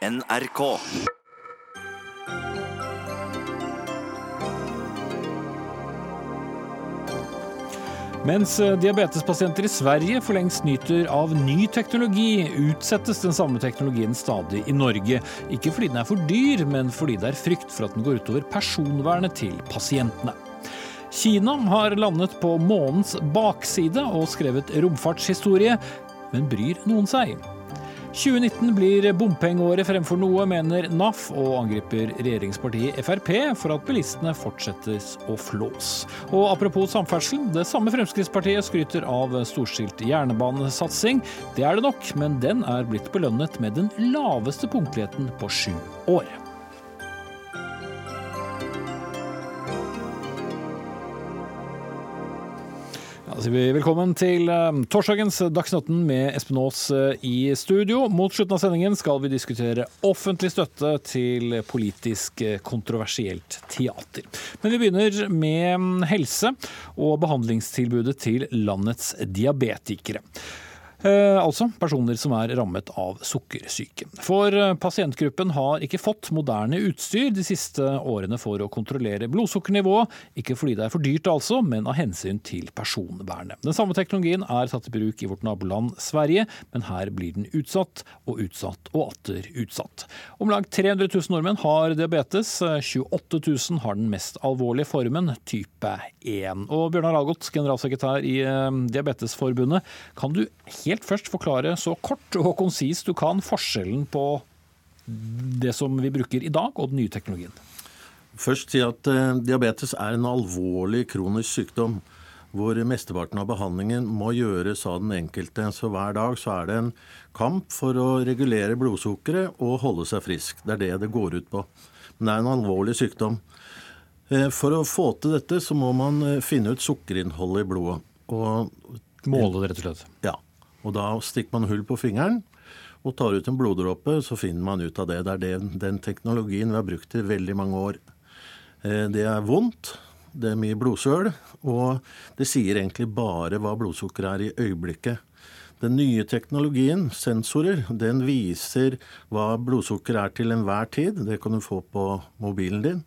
NRK. Mens eh, diabetespasienter i Sverige for lengst nyter av ny teknologi, utsettes den samme teknologien stadig i Norge. Ikke fordi den er for dyr, men fordi det er frykt for at den går utover personvernet til pasientene. Kina har landet på månens bakside og skrevet romfartshistorie, men bryr noen seg? 2019 blir bompengeåret fremfor noe, mener NAF, og angriper regjeringspartiet Frp for at bilistene fortsettes å flås. Og apropos samferdsel, det samme Fremskrittspartiet skryter av storstilt jernbanesatsing. Det er det nok, men den er blitt belønnet med den laveste punktligheten på sju år. Sier vi velkommen til eh, torsdagens Dagsnytt 18 med Espen Aas eh, i studio. Mot slutten av sendingen skal vi diskutere offentlig støtte til politisk eh, kontroversielt teater. Men vi begynner med mm, helse og behandlingstilbudet til landets diabetikere. Eh, altså personer som er rammet av sukkersyke. For eh, pasientgruppen har ikke fått moderne utstyr de siste årene for å kontrollere blodsukkernivået. Ikke fordi det er for dyrt altså, men av hensyn til personvernet. Den samme teknologien er tatt i bruk i vårt naboland Sverige, men her blir den utsatt og utsatt og atter utsatt. Om lag 300 000 nordmenn har diabetes. 28 000 har den mest alvorlige formen, type 1. Og Bjørnar Algot, generalsekretær i eh, Diabetesforbundet, kan du helt først forklare så kort og konsist du kan forskjellen på det som vi bruker i dag og den nye teknologien? Først si at eh, diabetes er en alvorlig kronisk sykdom hvor mesteparten av behandlingen må gjøres av den enkelte. Så hver dag så er det en kamp for å regulere blodsukkeret og holde seg frisk. Det er det det går ut på. Men det er en alvorlig sykdom. Eh, For å få til dette så må man eh, finne ut sukkerinnholdet i blodet. Og Måle det, rett og slett. ja, og da stikker man hull på fingeren og tar ut en bloddråpe, så finner man ut av det. Det er den, den teknologien vi har brukt i veldig mange år. Eh, Det er vondt, det er mye blodsøl, og det sier egentlig bare hva blodsukkeret er i øyeblikket. Den nye teknologien, sensorer, den viser hva blodsukker er til enhver tid. Det kan du få på mobilen din.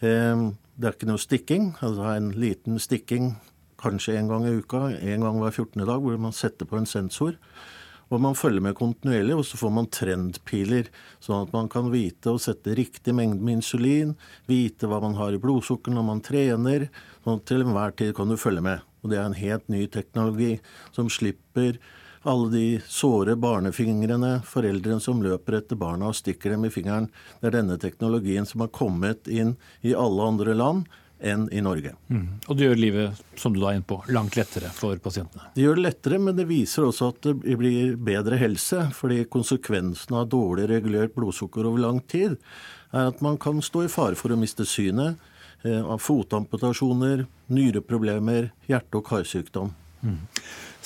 Eh, Det er ikke noe stikking. Altså en liten stikking kanskje en gang i uka, en gang hver 14. dag, hvor man setter på en sensor. Og man følger med kontinuerlig, og så får man trendpiler, sånn at man kan vite å sette riktig mengde med insulin, vite hva man har i blodsukker når man trener. sånn at til enhver tid kan du følge med. Og det er en helt ny teknologi som slipper alle de såre barnefingrene, foreldrene som løper etter barna og stikker dem i fingeren. Det er denne teknologien som har kommet inn i alle andre land enn i Norge. Og det gjør livet, som du da er inne på, langt lettere for pasientene. Det gjør det lettere, men det viser også at det blir bedre helse. Fordi konsekvensen av dårlig regulert blodsukker over lang tid er at man kan stå i fare for å miste synet eh, av fotamputasjoner, nyreproblemer, hjerte- og karsykdom.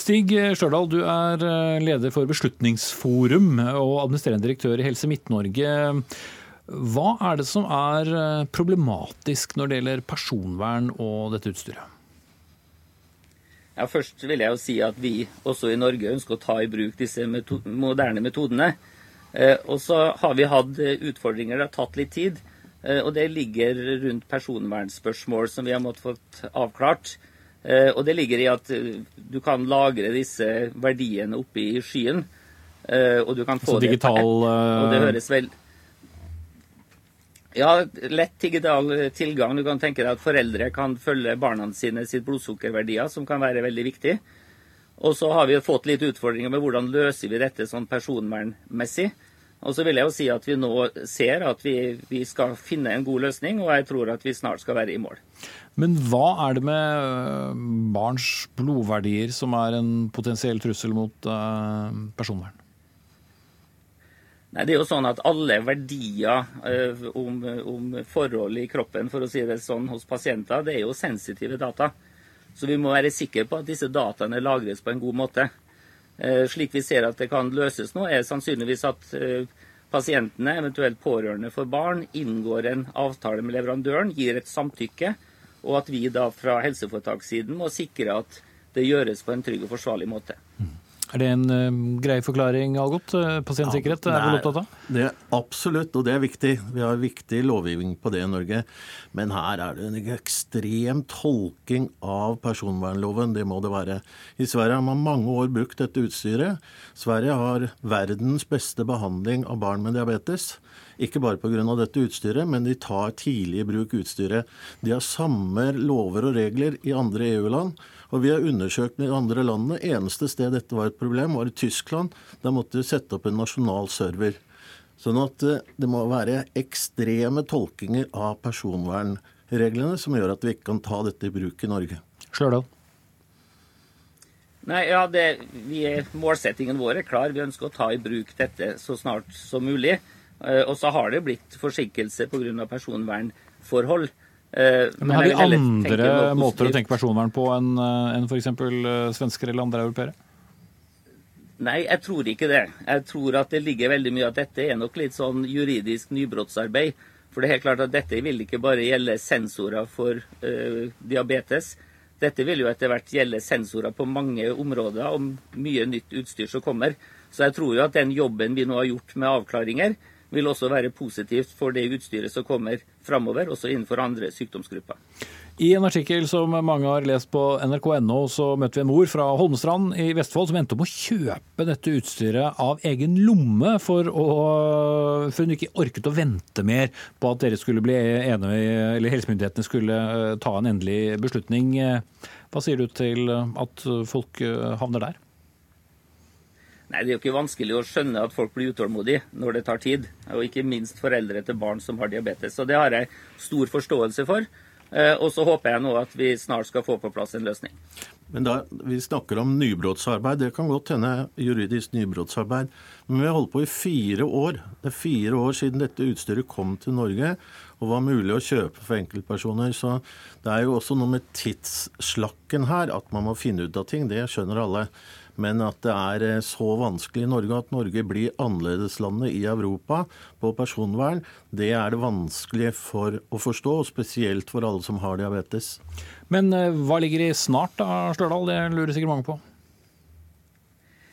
Stig Stjørdal, du er eh, leder for Beslutningsforum og administrerende direktør i Helse Midt-Norge. Hva er det som er eh, problematisk når det gjelder personvern og dette utstyret? Ja, først vil jeg jo si at vi også i Norge ønsker å ta i bruk disse meto moderne metodene. Eh, og så har vi hatt eh, utfordringer, det har tatt litt tid. Eh, og det ligger rundt personvernspørsmål som vi har måttet fått avklart. Eh, og det ligger i at eh, du kan lagre disse verdiene oppe i skyen. eh, og du kan få Så det digital, app, Og det høres vel ja, lett digital tilgang. Du kan tenke deg at foreldre kan følge barna sine sitt blodsukkerverdier, som kan være veldig viktig. Og så har vi fått litt utfordringer med hvordan løser vi dette sånn personvernmessig. Og så vil jeg jo si at vi nå ser at vi, vi skal finne en god løsning, og jeg tror at vi snart skal være i mål. Men hva er det med eh, barns blodverdier som er en potensiell trussel mot eh, personvern? Nei, det er jo sånn at alle verdier eh, om, om forhold i kroppen, for å si det sånn, hos pasienter, det er jo sensitive data. Så vi må være sikre på at disse dataene lagres på en god måte. Eh, slik vi ser at det kan løses nå, er sannsynligvis at eh, pasientene, eventuelt pårørende for barn, inngår en avtale med leverandøren, gir et samtykke, og at vi da fra helseforetakssiden må sikre at det gjøres på en trygg og forsvarlig måte. Er det en uh, grei forklaring, Algot? Pasientsikkerhet ja, er vel opptatt av? Det er absolutt, og det er viktig. Vi har viktig lovgivning på det i Norge. Men her er det en ekstrem tolking av personvernloven. Det må det være. I Sverige har man mange år brukt dette utstyret. Sverige har verdens beste behandling av barn med diabetes. Ikke bare pga. dette utstyret, men de tar tidlig i bruk utstyret. De har samme lover og regler i andre EU-land. Og vi har undersøkt med andre landene. Eneste sted dette var et problem, var i Tyskland. Da måtte de sette opp en nasjonal server. Sånn at eh, det må være ekstreme tolkinger av personvernreglene som gjør at vi ikke kan ta dette i bruk i Norge. Slørdal. Nei, ja, det, vi, Målsettingen vår er klar. Vi ønsker å ta i bruk dette så snart som mulig. Eh, og så har det blitt forsinkelse pga. personvernforhold. Eh, men har vi andre måter å tenke personvern på enn eh, en f.eks. svensker eller andre europeere? Nei, jeg tror ikke det. Jeg tror at det ligger veldig mye at dette er nok litt sånn juridisk nybrottsarbeid. For det er helt klart at dette vil ikke bare gjelde sensorer for uh, diabetes. Dette vil jo etter hvert gjelde sensorer på mange områder og mye nytt utstyr som kommer. Så jeg tror jo at den jobben vi nå har gjort med avklaringer, vil også være positivt for det utstyret som kommer framover, også innenfor andre sykdomsgrupper. I en artikkel som mange har lest på nrk.no, så møtte vi en mor fra Holmestrand i Vestfold som endte opp å kjøpe dette utstyret av egen lomme, for, å, for hun ikke orket å vente mer på at dere skulle bli enige, eller helsemyndighetene skulle eh, ta en endelig beslutning. Hva sier du til at folk eh, havner der? Nei, Det er jo ikke vanskelig å skjønne at folk blir utålmodige når det tar tid. Og ikke minst foreldre til barn som har diabetes. Så det har jeg stor forståelse for. Eh, og så håper jeg nå at vi snart skal få på plass en løsning. Men da, Vi snakker om nybrottsarbeid. Det kan godt hende juridisk nybrottsarbeid. Men vi har holdt på i fire år. Det er fire år siden dette utstyret kom til Norge og var mulig å kjøpe for enkeltpersoner. Så det er jo også noe med tidsslakken her, at man må finne ut av ting. Det skjønner alle. Men at det er eh, så vanskelig i Norge at Norge blir annerledeslandet i Europa på personvern, det er det vanskelig for å forstå, og spesielt for alle som har diabetes. Men eh, hva ligger i snart da, Størdal? Det lurer sikkert mange på.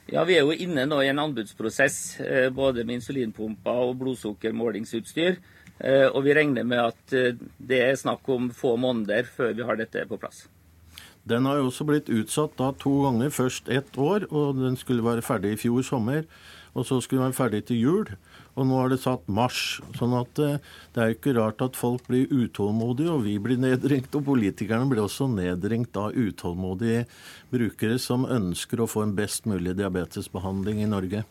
Ja, Vi er jo inne nå i en anbudsprosess eh, både med insulinpumper og blodsukkermålingsutstyr. Og vi regner med at det er snakk om få måneder før vi har dette på plass. Den har jo også blitt utsatt da to ganger. Først ett år, og den skulle være ferdig i fjor sommer. Og så skulle den være ferdig til jul. Og nå er det satt mars. Sånn at eh, det er jo ikke rart at folk blir utålmodige, og vi blir nedringt. Og politikerne blir også nedringt av utålmodige brukere som ønsker å få en best mulig diabetesbehandling i Norge.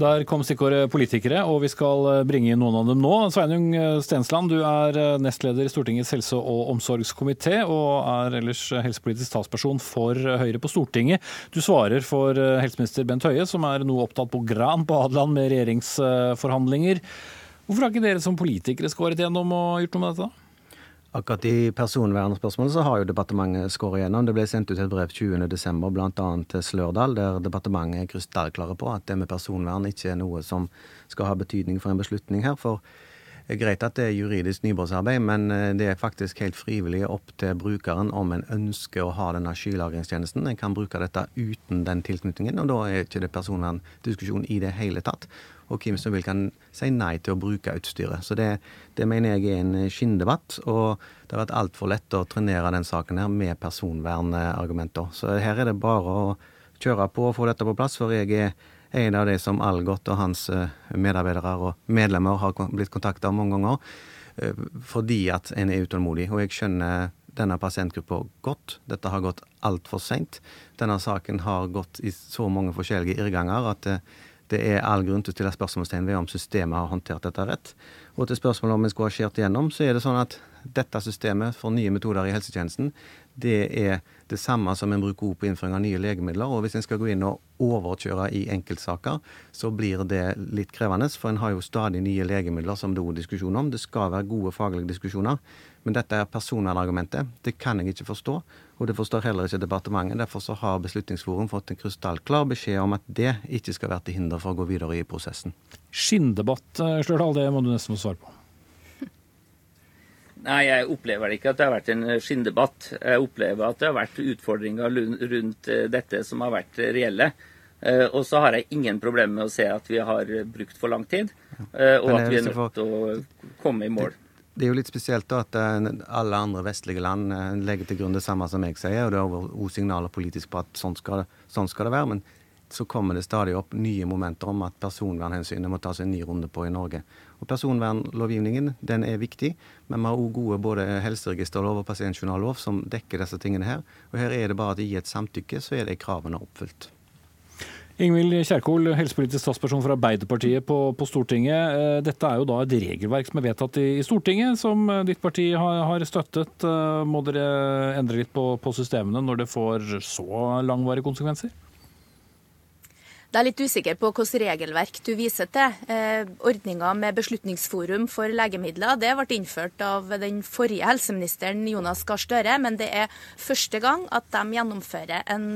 Der kom stikkordet politikere, og vi skal eh, bringe inn noen av dem nå. Sveinung eh, Stensland, du er eh, nestleder i Stortingets helse- og omsorgskomité, og er ellers helsepolitisk talsperson for Høyre på Stortinget. Du svarer for helseminister Bent Høie, som er noe opptatt på Gran på Hadeland med regjeringsforhandlinger. Hvorfor har ikke dere som politikere skåret gjennom og gjort noe med dette? Akkurat i personvernspørsmålet så har jo departementet skåret gjennom. Det ble sendt ut et brev 20.12. bl.a. til Slørdal, der departementet er krystallklare på at det med personvern ikke er noe som skal ha betydning for en beslutning her. For det er greit at det er juridisk nybrottsarbeid, men eh, det er faktisk helt frivillig opp til brukeren om en ønsker å ha denne skylagringstjenesten. En kan bruke dette uten den tilknytningen, og da er ikke det personverndiskusjon i det hele tatt og hvem som vil kan si nei til å bruke utstyret. Så det, det mener jeg er en skinndebatt, og det har vært altfor lett å trenere den saken her med personvernargumenter. Så her er det bare å kjøre på og få dette på plass, for jeg er en av de som Algot og hans eh, medarbeidere og medlemmer har blitt kontakta mange ganger eh, fordi at en er utålmodig. Og jeg skjønner denne pasientgruppa godt. Dette har gått altfor seint. Denne saken har gått i så mange forskjellige irrganger at eh, det er all grunn til å stille spørsmålstegn ved om systemet har håndtert dette rett. Og til spørsmålet om vi skulle ha skjært igjennom, så er det sånn at dette systemet for nye metoder i helsetjenesten, det er det samme som en bruker ord på innføring av nye legemidler. Og hvis en skal gå inn og overkjøre i enkeltsaker, så blir det litt krevende. For en har jo stadig nye legemidler som det er diskusjon om. Det skal være gode faglige diskusjoner. Men dette er personvernargumentet. Det kan jeg ikke forstå, og det forstår heller ikke departementet. Derfor så har Beslutningsforum fått en krystallklar beskjed om at det ikke skal være til hinder for å gå videre i prosessen. Skinndebatt, eh, Slørdal, det må du nesten få svare på. Nei, jeg opplever ikke at det har vært en skinndebatt. Jeg opplever at det har vært utfordringer rundt eh, dette som har vært reelle. Eh, og så har jeg ingen problemer med å se at vi har brukt for lang tid, eh, og at vi er nødt til å komme i mål. Det er jo litt spesielt da at alle andre vestlige land legger til grunn det samme som jeg sier, og det er også signaler politisk på at sånn skal, det, sånn skal det være. Men så kommer det stadig opp nye momenter om at personvernhensynet må tas en ny runde på i Norge. Og Personvernlovgivningen den er viktig, men vi har òg gode både helseregisterlov og pasientjournallov som dekker disse tingene her. Og her er det bare at i et samtykke så er de kravene oppfylt. Ingvild Kjerkol, helsepolitisk statsperson for Arbeiderpartiet på, på, Stortinget. Eh, dette er jo da et regelverk som er vedtatt i, i Stortinget, som eh, ditt parti har, har, støttet. Eh, må dere endre litt på, på systemene når det får så langvarige konsekvenser? Det er litt usikker på hvilket regelverk du viser til. Eh, Ordninga med Beslutningsforum for legemidler det ble innført av den forrige helseministeren Jonas Gahr Støre, men det er første gang at de gjennomfører en,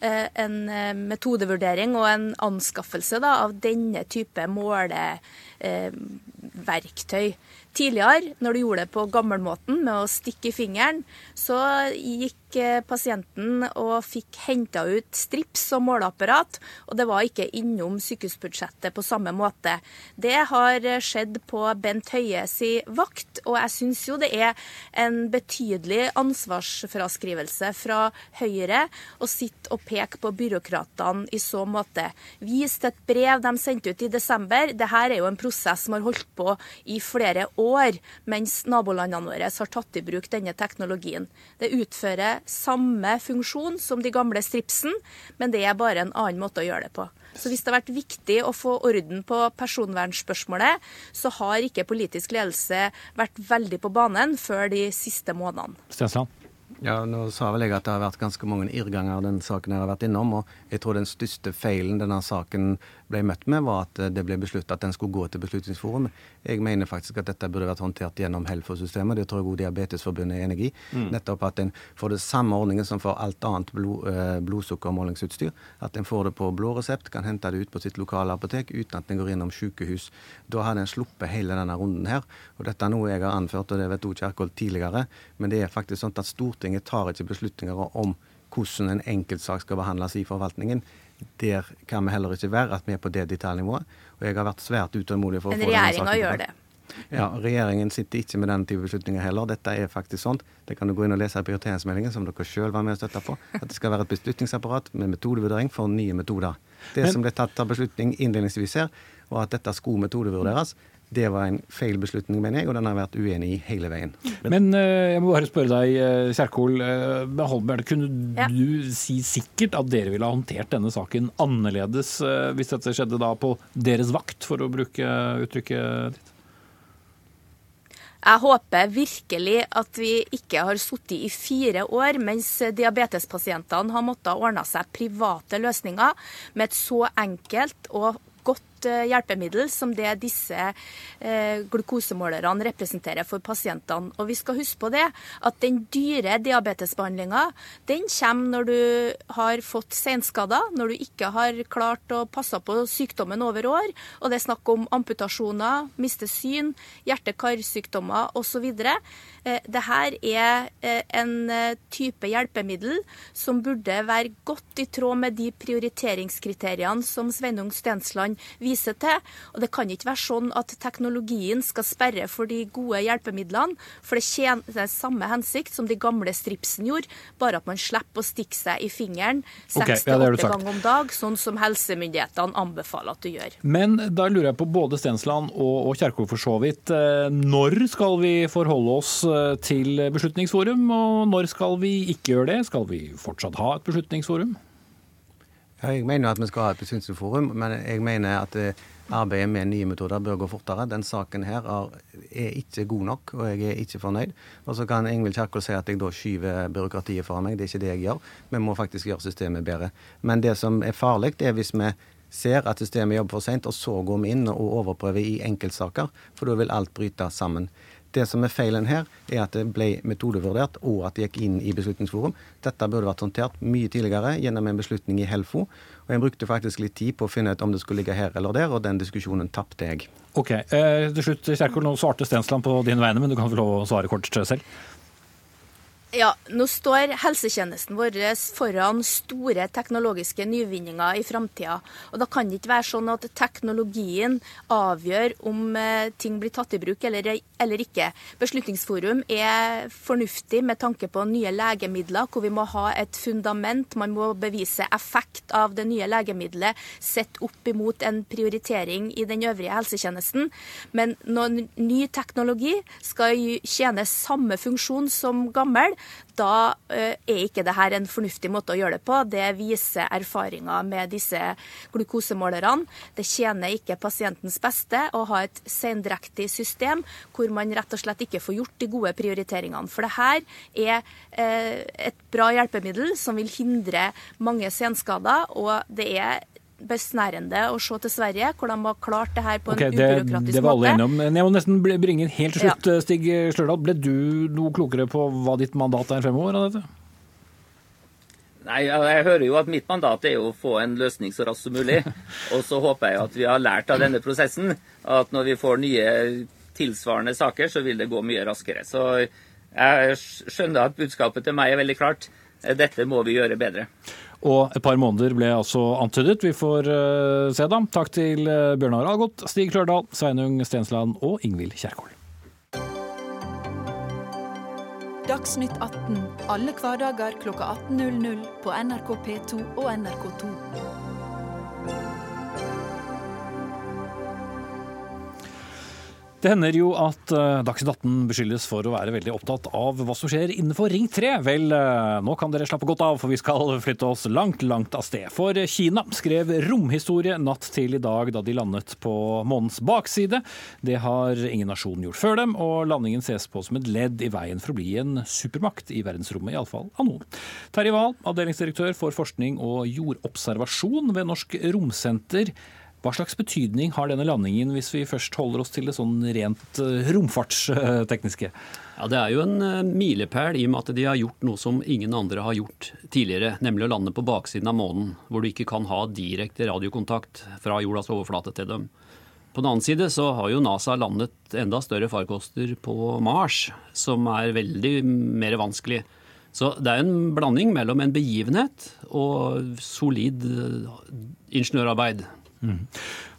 en eh, metodevurdering og en anskaffelse da, av denne type måleverktøy. Eh, Tidligere, når du gjorde det på gammelmåten med å stikke i fingeren, så gikk pasienten og fikk henta ut strips og måleapparat, og det var ikke innom sykehusbudsjettet på samme måte. Det har skjedd på Bent Høie si vakt, og jeg syns jo det er en betydelig ansvarsfraskrivelse fra Høyre å sitte og peke på byråkratene i så måte. Vis til et brev de sendte ut i desember. Dette er jo en prosess som har holdt på i flere år år, mens nabolandene våre har tatt i bruk denne teknologien. Det utfører samme funksjon som de gamle stripsen, men det er bare en annen måte å gjøre det på. Så hvis det har vært viktig å få orden på personvernspørsmålet, så har ikke politisk ledelse vært veldig på banen før de siste månedene. Stensland. Ja, nå sa vel jeg at det har vært ganske mange irrganger den saken jeg har vært innom. Og jeg tror den største feilen denne saken ble møtt med, var at det ble besluttet at den skulle gå til Beslutningsforum. Jeg mener faktisk at dette burde vært håndtert gjennom Helfo-systemet. Det tror jeg også Diabetesforbundet er enig i. Mm. Nettopp at en får det samme ordningen som for alt annet blod, eh, blodsukkermålingsutstyr. At en får det på blå resept, kan hente det ut på sitt lokale apotek uten at en går innom sykehus. Da hadde en sluppet hele denne runden her. Og dette er noe jeg har anført, og det vet også Kjerkol tidligere. Men det er faktisk sånn at Stortinget tar ikke beslutninger om hvordan en enkeltsak skal behandles i forvaltningen der kan vi heller ikke være, at vi er på det detaljnivået. Og jeg har vært svært utålmodig for å få denne saken gjør det. Ja, Regjeringen sitter ikke med den type beslutninger heller. Dette er faktisk sånn. Det kan du gå inn og lese i prioriteringsmeldingen, som dere sjøl var med og støtta på. At det skal være et beslutningsapparat med metodevurdering for nye metoder. Det Men, som ble tatt av beslutning innledningsvis her, var at dette skulle metodevurderes. Det var en feil beslutning, mener jeg, og den har vært uenig i hele veien. Men uh, jeg må bare spørre deg, uh, Kjerkol. Uh, Holmberg, kunne ja. du si sikkert at dere ville ha håndtert denne saken annerledes hvis dette skjedde da på deres vakt, for å bruke uttrykket ditt? Jeg håper virkelig at vi ikke har sittet i fire år mens diabetespasientene har måttet ordne seg private løsninger med et så enkelt og Eh, hjelpemiddel som det disse eh, glukosemålerne representerer for pasientene. Og vi skal huske på det, at den dyre diabetesbehandlinga den kommer når du har fått senskader, når du ikke har klart å passe på sykdommen over år, og det er snakk om amputasjoner, miste syn, hjerte-karsykdommer osv. Eh, Dette er en type hjelpemiddel som burde være godt i tråd med de prioriteringskriteriene som Sveinung Stensland viser viser til. Og det kan ikke være sånn at teknologien skal sperre for de gode hjelpemidlene, for det tjener samme hensikt som de gamle stripsen gjorde, bare at man slipper å stikke seg i fingeren 68 okay, ja, ganger om dag, sånn som helsemyndighetene anbefaler at du gjør. Men da lurer jeg på både Stensland og, og Kjerkol for så vidt. Eh, når skal vi forholde oss eh, til Beslutningsforum, og når skal vi ikke gjøre det? Skal vi fortsatt ha et beslutningsforum? Jeg mener at vi skal ha et beslutningsforum, men jeg mener at eh, arbeidet med nye metoder bør gå fortere. Den saken her er ikke god nok, og jeg er ikke fornøyd. Og så kan Ingvild Kjerkol si at jeg da skyver byråkratiet foran meg. Det er ikke det jeg gjør. Vi må faktisk gjøre systemet bedre. Men det som er farlig, er hvis vi ser at systemet jobber for seint, og så går vi inn og overprøver i enkeltsaker. For da vil alt bryte sammen. Det som er feilen her, er at det ble metodevurdert, og at det gikk inn i Beslutningsforum. Dette burde vært håndtert mye tidligere gjennom en beslutning i Helfo. Og jeg brukte faktisk litt tid på å finne ut om det skulle ligge her eller der, og den diskusjonen tapte jeg. Ok, eh, Til slutt, Kjerkol, nå svarte Stensland på dine vegne, men du kan få lov å svare kort selv. Ja, Nå står helsetjenesten vår foran store teknologiske nyvinninger i framtida. Og da kan det ikke være sånn at teknologien avgjør om eh, ting blir tatt i bruk eller, eller ikke. Beslutningsforum er fornuftig med tanke på nye legemidler, hvor vi må ha et fundament. Man må bevise effekt av det nye legemiddelet sett opp imot en prioritering i den øvrige helsetjenesten. Men når ny teknologi skal tjene samme funksjon som gammel, da eh, er ikke dette en fornuftig måte å gjøre det på. Det viser erfaringer med disse glukosemålerne. Det tjener ikke pasientens beste å ha et sendrektig system hvor man rett og slett ikke får gjort de gode prioriteringene. For det her er eh, et bra hjelpemiddel som vil hindre mange senskader, og det er besnærende å se til Sverige, hvor de har klart det her på okay, en ubyråkratisk måte. Det var alle enige om. Jeg må nesten bringe helt til slutt, ja. Stig Slørdal. Ble du noe klokere på hva ditt mandat er fremover av dette? Nei, Jeg hører jo at mitt mandat er å få en løsning så raskt som mulig. Og så håper jeg at vi har lært av denne prosessen at når vi får nye tilsvarende saker, så vil det gå mye raskere. Så jeg skjønner at budskapet til meg er veldig klart. Dette må vi gjøre bedre. Og et par måneder ble altså antydet. Vi får uh, se, da. Takk til uh, Bjørnar Algot, Stig Klørdal, Sveinung Stensland og Ingvild Kjerkol. Dagsnytt 18 alle hverdager kl 18.00 på NRK P2 og NRK2. Det hender jo at uh, Dagsnytt 18 beskyldes for å være veldig opptatt av hva som skjer innenfor Ring 3. Vel, uh, nå kan dere slappe godt av, for vi skal flytte oss langt, langt av sted. For Kina skrev romhistorie natt til i dag da de landet på månens bakside. Det har ingen nasjon gjort før dem, og landingen ses på som et ledd i veien for å bli en supermakt i verdensrommet, iallfall av noen. Terje Wahl, avdelingsdirektør for forskning og jordobservasjon ved Norsk Romsenter. Hva slags betydning har denne landingen, hvis vi først holder oss til det sånn rent eh, romfartstekniske? Ja, Det er jo en eh, milepæl i og med at de har gjort noe som ingen andre har gjort tidligere. Nemlig å lande på baksiden av månen, hvor du ikke kan ha direkte radiokontakt fra jordas overflate til dem. På den annen side så har jo NASA landet enda større farkoster på Mars, som er veldig mer vanskelig. Så det er en blanding mellom en begivenhet og solid eh, ingeniørarbeid. Mm.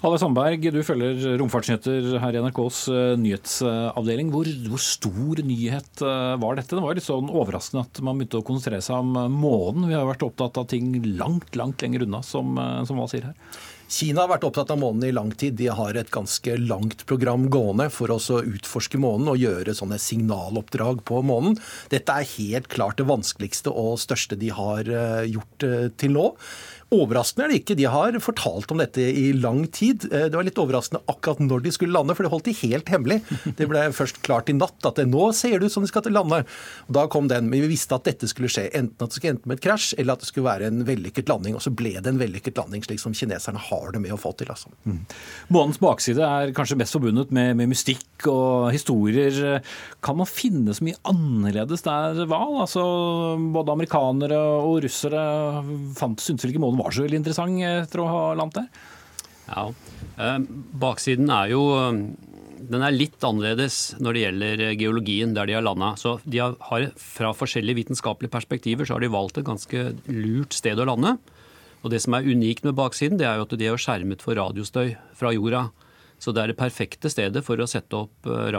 Halle Sandberg, du følger romfartsnyheter her i NRKs uh, nyhetsavdeling. Hvor, hvor, stor nyhet uh, var dette? Det var litt sånn overraskende at man begynte å konsentrere seg om uh, månen. Vi har vært opptatt av ting langt, langt lenger unna, som, som hva sier her? Kina har vært opptatt av månen i lang tid. De har et ganske langt program gående for å utforske månen og gjøre sånne signaloppdrag på månen. Dette er helt klart det vanskeligste og største de har gjort til nå. Overraskende er det ikke. De har fortalt om dette i lang tid. Eh, det var litt overraskende akkurat når de skulle lande, for det holdt de helt hemmelig. Det ble først klart i natt at nå ser det ut som de skal til lande. Og da kom den. Men vi visste at dette skulle skje. Enten at det skulle ende med et krasj, eller at det skulle være en vellykket landing. Og så ble det en vellykket landing, slik som kineserne har det med å få til. Altså. Mm. Månens bakside er kanskje mest forbundet med, med, mystikk og historier. Kan man finne så mye annerledes der, Val? Altså, både amerikanere og russere fant, syntes vel ikke var så veldig interessant etter å ha landet der? Ja, eh, Baksiden er jo eh, den er litt annerledes når det gjelder geologien der de har landa. Så de har, Fra forskjellige vitenskapelige perspektiver så har de valgt et ganske lurt sted å lande. Og Det som er unikt med baksiden, det er jo at de er skjermet for radiostøy fra jorda. Så det er det perfekte stedet for å sette opp eh,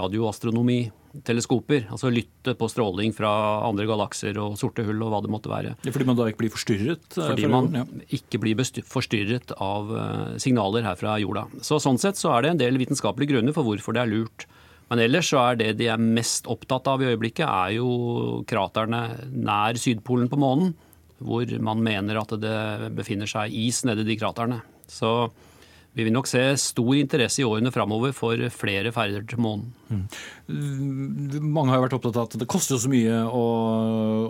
radioastronomiteleskoper. Altså lytte på stråling fra andre galakser og sorte hull og hva det måtte være. Fordi man da ikke blir forstyrret? Eh, fordi man ja. ikke blir forstyrret av eh, signaler her fra jorda. Så Sånn sett så er det en del vitenskapelige grunner for hvorfor det er lurt. Men ellers så er det de er mest opptatt av i øyeblikket, er jo kraterne nær Sydpolen på månen. Hvor man mener at det befinner seg is nede i de kraterne. Så vi vil nok se stor interesse i årene framover for flere ferder til månen. Mm. Mange har jo vært opptatt av at det koster så mye å,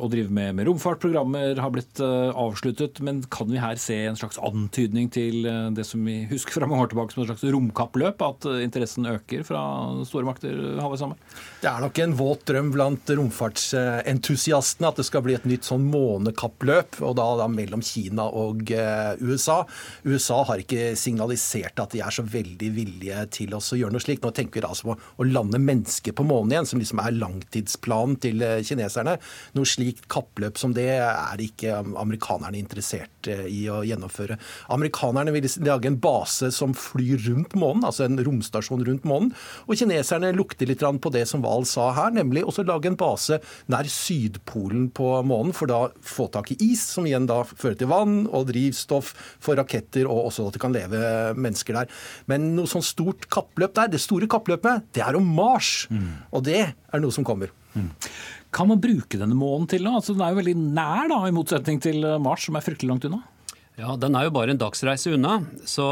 å drive med, med romfart. Programmer har blitt uh, avsluttet. Men kan vi her se en slags antydning til uh, det som vi husker fra mange år tilbake som et slags romkappløp? At uh, interessen øker fra store makter? Havet sammen? Det er nok en våt drøm blant romfartsentusiastene at det skal bli et nytt sånn månekappløp, og da, da mellom Kina og USA. USA har ikke signalisert at de er så veldig villige til å gjøre noe slikt. Nå tenker vi altså på å lande lande mennesker på månen igjen, som liksom er langtidsplanen til eh, kineserne. Noe slikt kappløp som det er ikke amerikanerne interessert eh, i å gjennomføre. Amerikanerne vil lage en base som flyr rundt månen, altså en romstasjon rundt månen. Og kineserne lukter litt på det som Wahl sa her, nemlig også lage en base nær Sydpolen på månen, for da få tak i is, som igjen da fører til vann og drivstoff for raketter, og også at det kan leve mennesker der. Men noe sånn stort kappløp der, det store kappløpet, det er om Mars. Mm. Og det er noe som kommer. Mm. Kan man bruke denne månen til noe? Altså, den er jo veldig nær, da, i motsetning til Mars, som er fryktelig langt unna. Ja, Den er jo bare en dagsreise unna. Så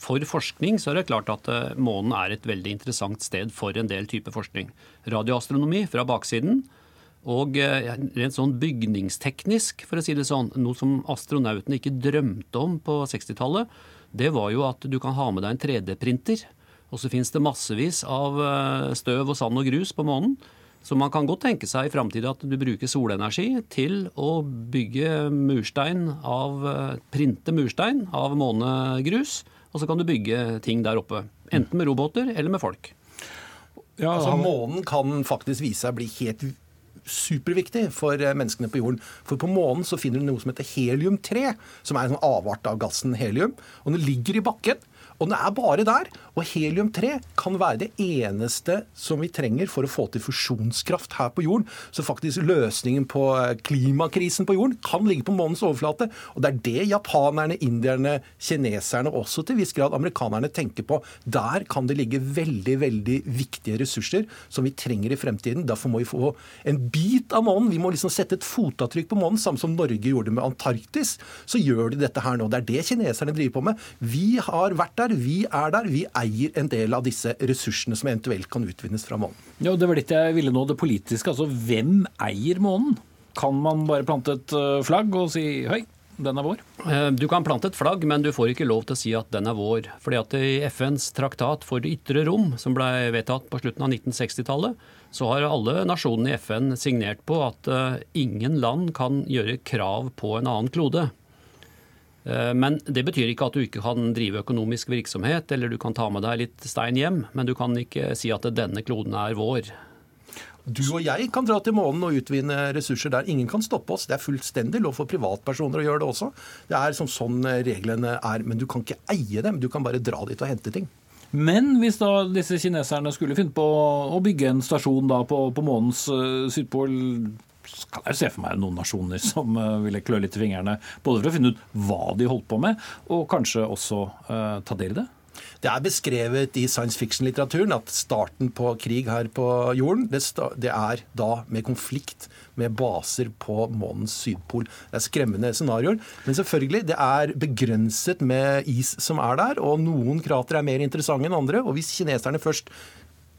for forskning så er det klart at eh, månen er et veldig interessant sted for en del type forskning. Radioastronomi fra baksiden. Og eh, rent sånn bygningsteknisk, for å si det sånn, noe som astronautene ikke drømte om på 60-tallet, det var jo at du kan ha med deg en 3D-printer. Og så finnes det massevis av eh, støv og sand og grus på månen. Så man kan godt tenke seg i framtida at du bruker solenergi til å bygge murstein av eh, Printe murstein av månegrus, og så kan du bygge ting der oppe. Enten med roboter eller med folk. Ja, altså Månen kan faktisk vise seg å bli helt superviktig for eh, menneskene på jorden. For på månen så finner du noe som heter helium-3, som er en sånn avart av gassen helium. Og den ligger i bakken. Og det er bare der. Og helium-3 kan være det eneste som vi trenger for å få til fusjonskraft her på jorden. Så faktisk løsningen på eh, klimakrisen på jorden kan ligge på månens overflate. Og det er det japanerne, indierne, kineserne og også til viss grad amerikanerne tenker på. Der kan det ligge veldig, veldig viktige ressurser som vi trenger i fremtiden. Derfor må vi få en bit av månen. Vi må liksom sette et fotavtrykk på månen, samme som Norge gjorde med Antarktis. Så gjør de dette her nå. Det er det kineserne driver på med. Vi har vært der der. Vi er der. Vi eier en del av disse ressursene som eventuelt kan utvinnes fra månen. Ja, Det var litt jeg ville nå, det politiske. Altså, hvem eier månen? Kan man bare plante et eh, flagg og si høy, den er vår? Eh, du kan plante et flagg, men du får ikke lov til å si at den er vår. Fordi at i FNs traktat for det ytre rom, som ble vedtatt på slutten av 1960-tallet, så har alle nasjonene i FN signert på at eh, ingen land kan gjøre krav på en annen klode. Eh, men det betyr ikke at du ikke kan drive økonomisk virksomhet, eller du kan ta med deg litt stein hjem, men du kan ikke si at denne kloden er vår. Du og jeg kan dra til månen og utvinne ressurser der. Ingen kan stoppe oss. Det er fullstendig lov for privatpersoner å gjøre det også. Det er som sånn reglene er. Men du kan ikke eie dem, du kan bare dra dit og hente ting. Men hvis da disse kineserne skulle finne på å bygge en stasjon da på, på månens uh, sydpol kan jeg se for meg noen nasjoner som uh, ville klø litt i fingrene. Både for å finne ut hva de holdt på med, og kanskje også uh, ta del i det. Det er beskrevet i science fiction-litteraturen at starten på krig her på jorden, det, det, er da med konflikt med baser på månens sydpol. Det er skremmende scenarioer. Men selvfølgelig, det er begrenset med is som er der, og noen krater er mer interessante enn andre. Og hvis kineserne først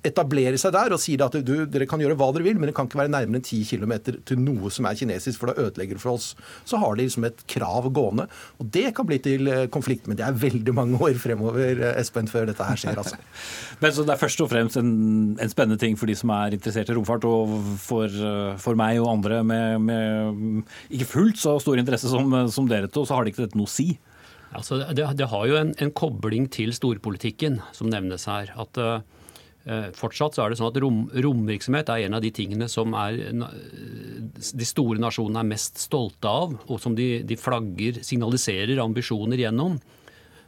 etablere seg der og sier at du, dere kan gjøre hva dere vil, men det kan ikke være nærmere enn 10 km til noe som er kinesisk, for da ødelegger det for oss. Så har de liksom et krav gående. Og det kan bli til eh, konflikt, men det er veldig mange år fremover, eh, Espen, før dette her skjer, altså. men så det er først og fremst en, en, spennende ting for de som er interessert i romfart, og for, eh, for meg og andre med, med, ikke fullt så stor interesse som, som dere to, så har det ikke dette noe å si. Altså, det, det, har jo en, en, kobling til storpolitikken som nevnes her. at uh, fortsatt så er det sånn at rom, romvirksomhet er en av de tingene som er, de store nasjonene er mest stolte av, og som de, de, flagger, signaliserer ambisjoner gjennom.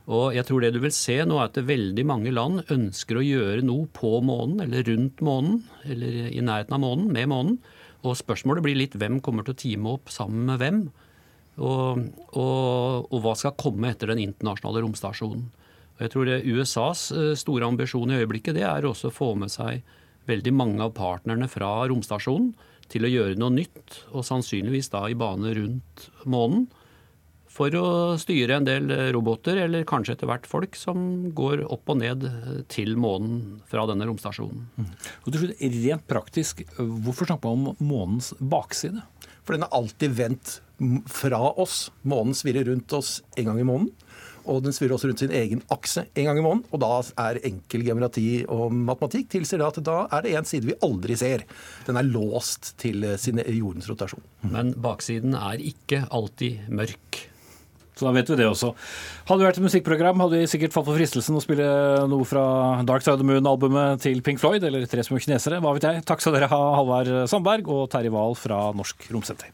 Og jeg tror det du vil se nå er at veldig mange land ønsker å gjøre noe på månen, eller rundt månen, eller i nærheten av månen, med månen. Og spørsmålet blir litt hvem kommer til å time opp sammen med hvem? Og, og, og hva skal komme etter den internasjonale romstasjonen? Jeg tror det USAs eh, store ambisjon i øyeblikket det er også å få med seg veldig mange av partnerne fra romstasjonen til å gjøre noe nytt, og sannsynligvis da i bane rundt månen. For å styre en del roboter, eller kanskje etter hvert folk, som går opp og ned til månen fra denne romstasjonen. Mm. Og til slutt, Rent praktisk, hvorfor snakke om månens bakside? For den er alltid vendt fra oss. Månen svirrer rundt oss en gang i måneden og den svirrer også rundt sin egen akse en gang i måneden. Og da er enkel geometri og matematikk tilsier at da er det en side vi aldri ser. Den er låst til sin jordens rotasjon. Men baksiden er ikke alltid mørk. Så da vet vi det også. Hadde det vært et musikkprogram, hadde vi sikkert fått for fristelsen å spille noe fra Dark Side of the Moon-albumet til Pink Floyd, eller Tre små kinesere, hva vet jeg. Takk skal dere ha, Halvard Sandberg og Terje Wahl fra Norsk Romsenter.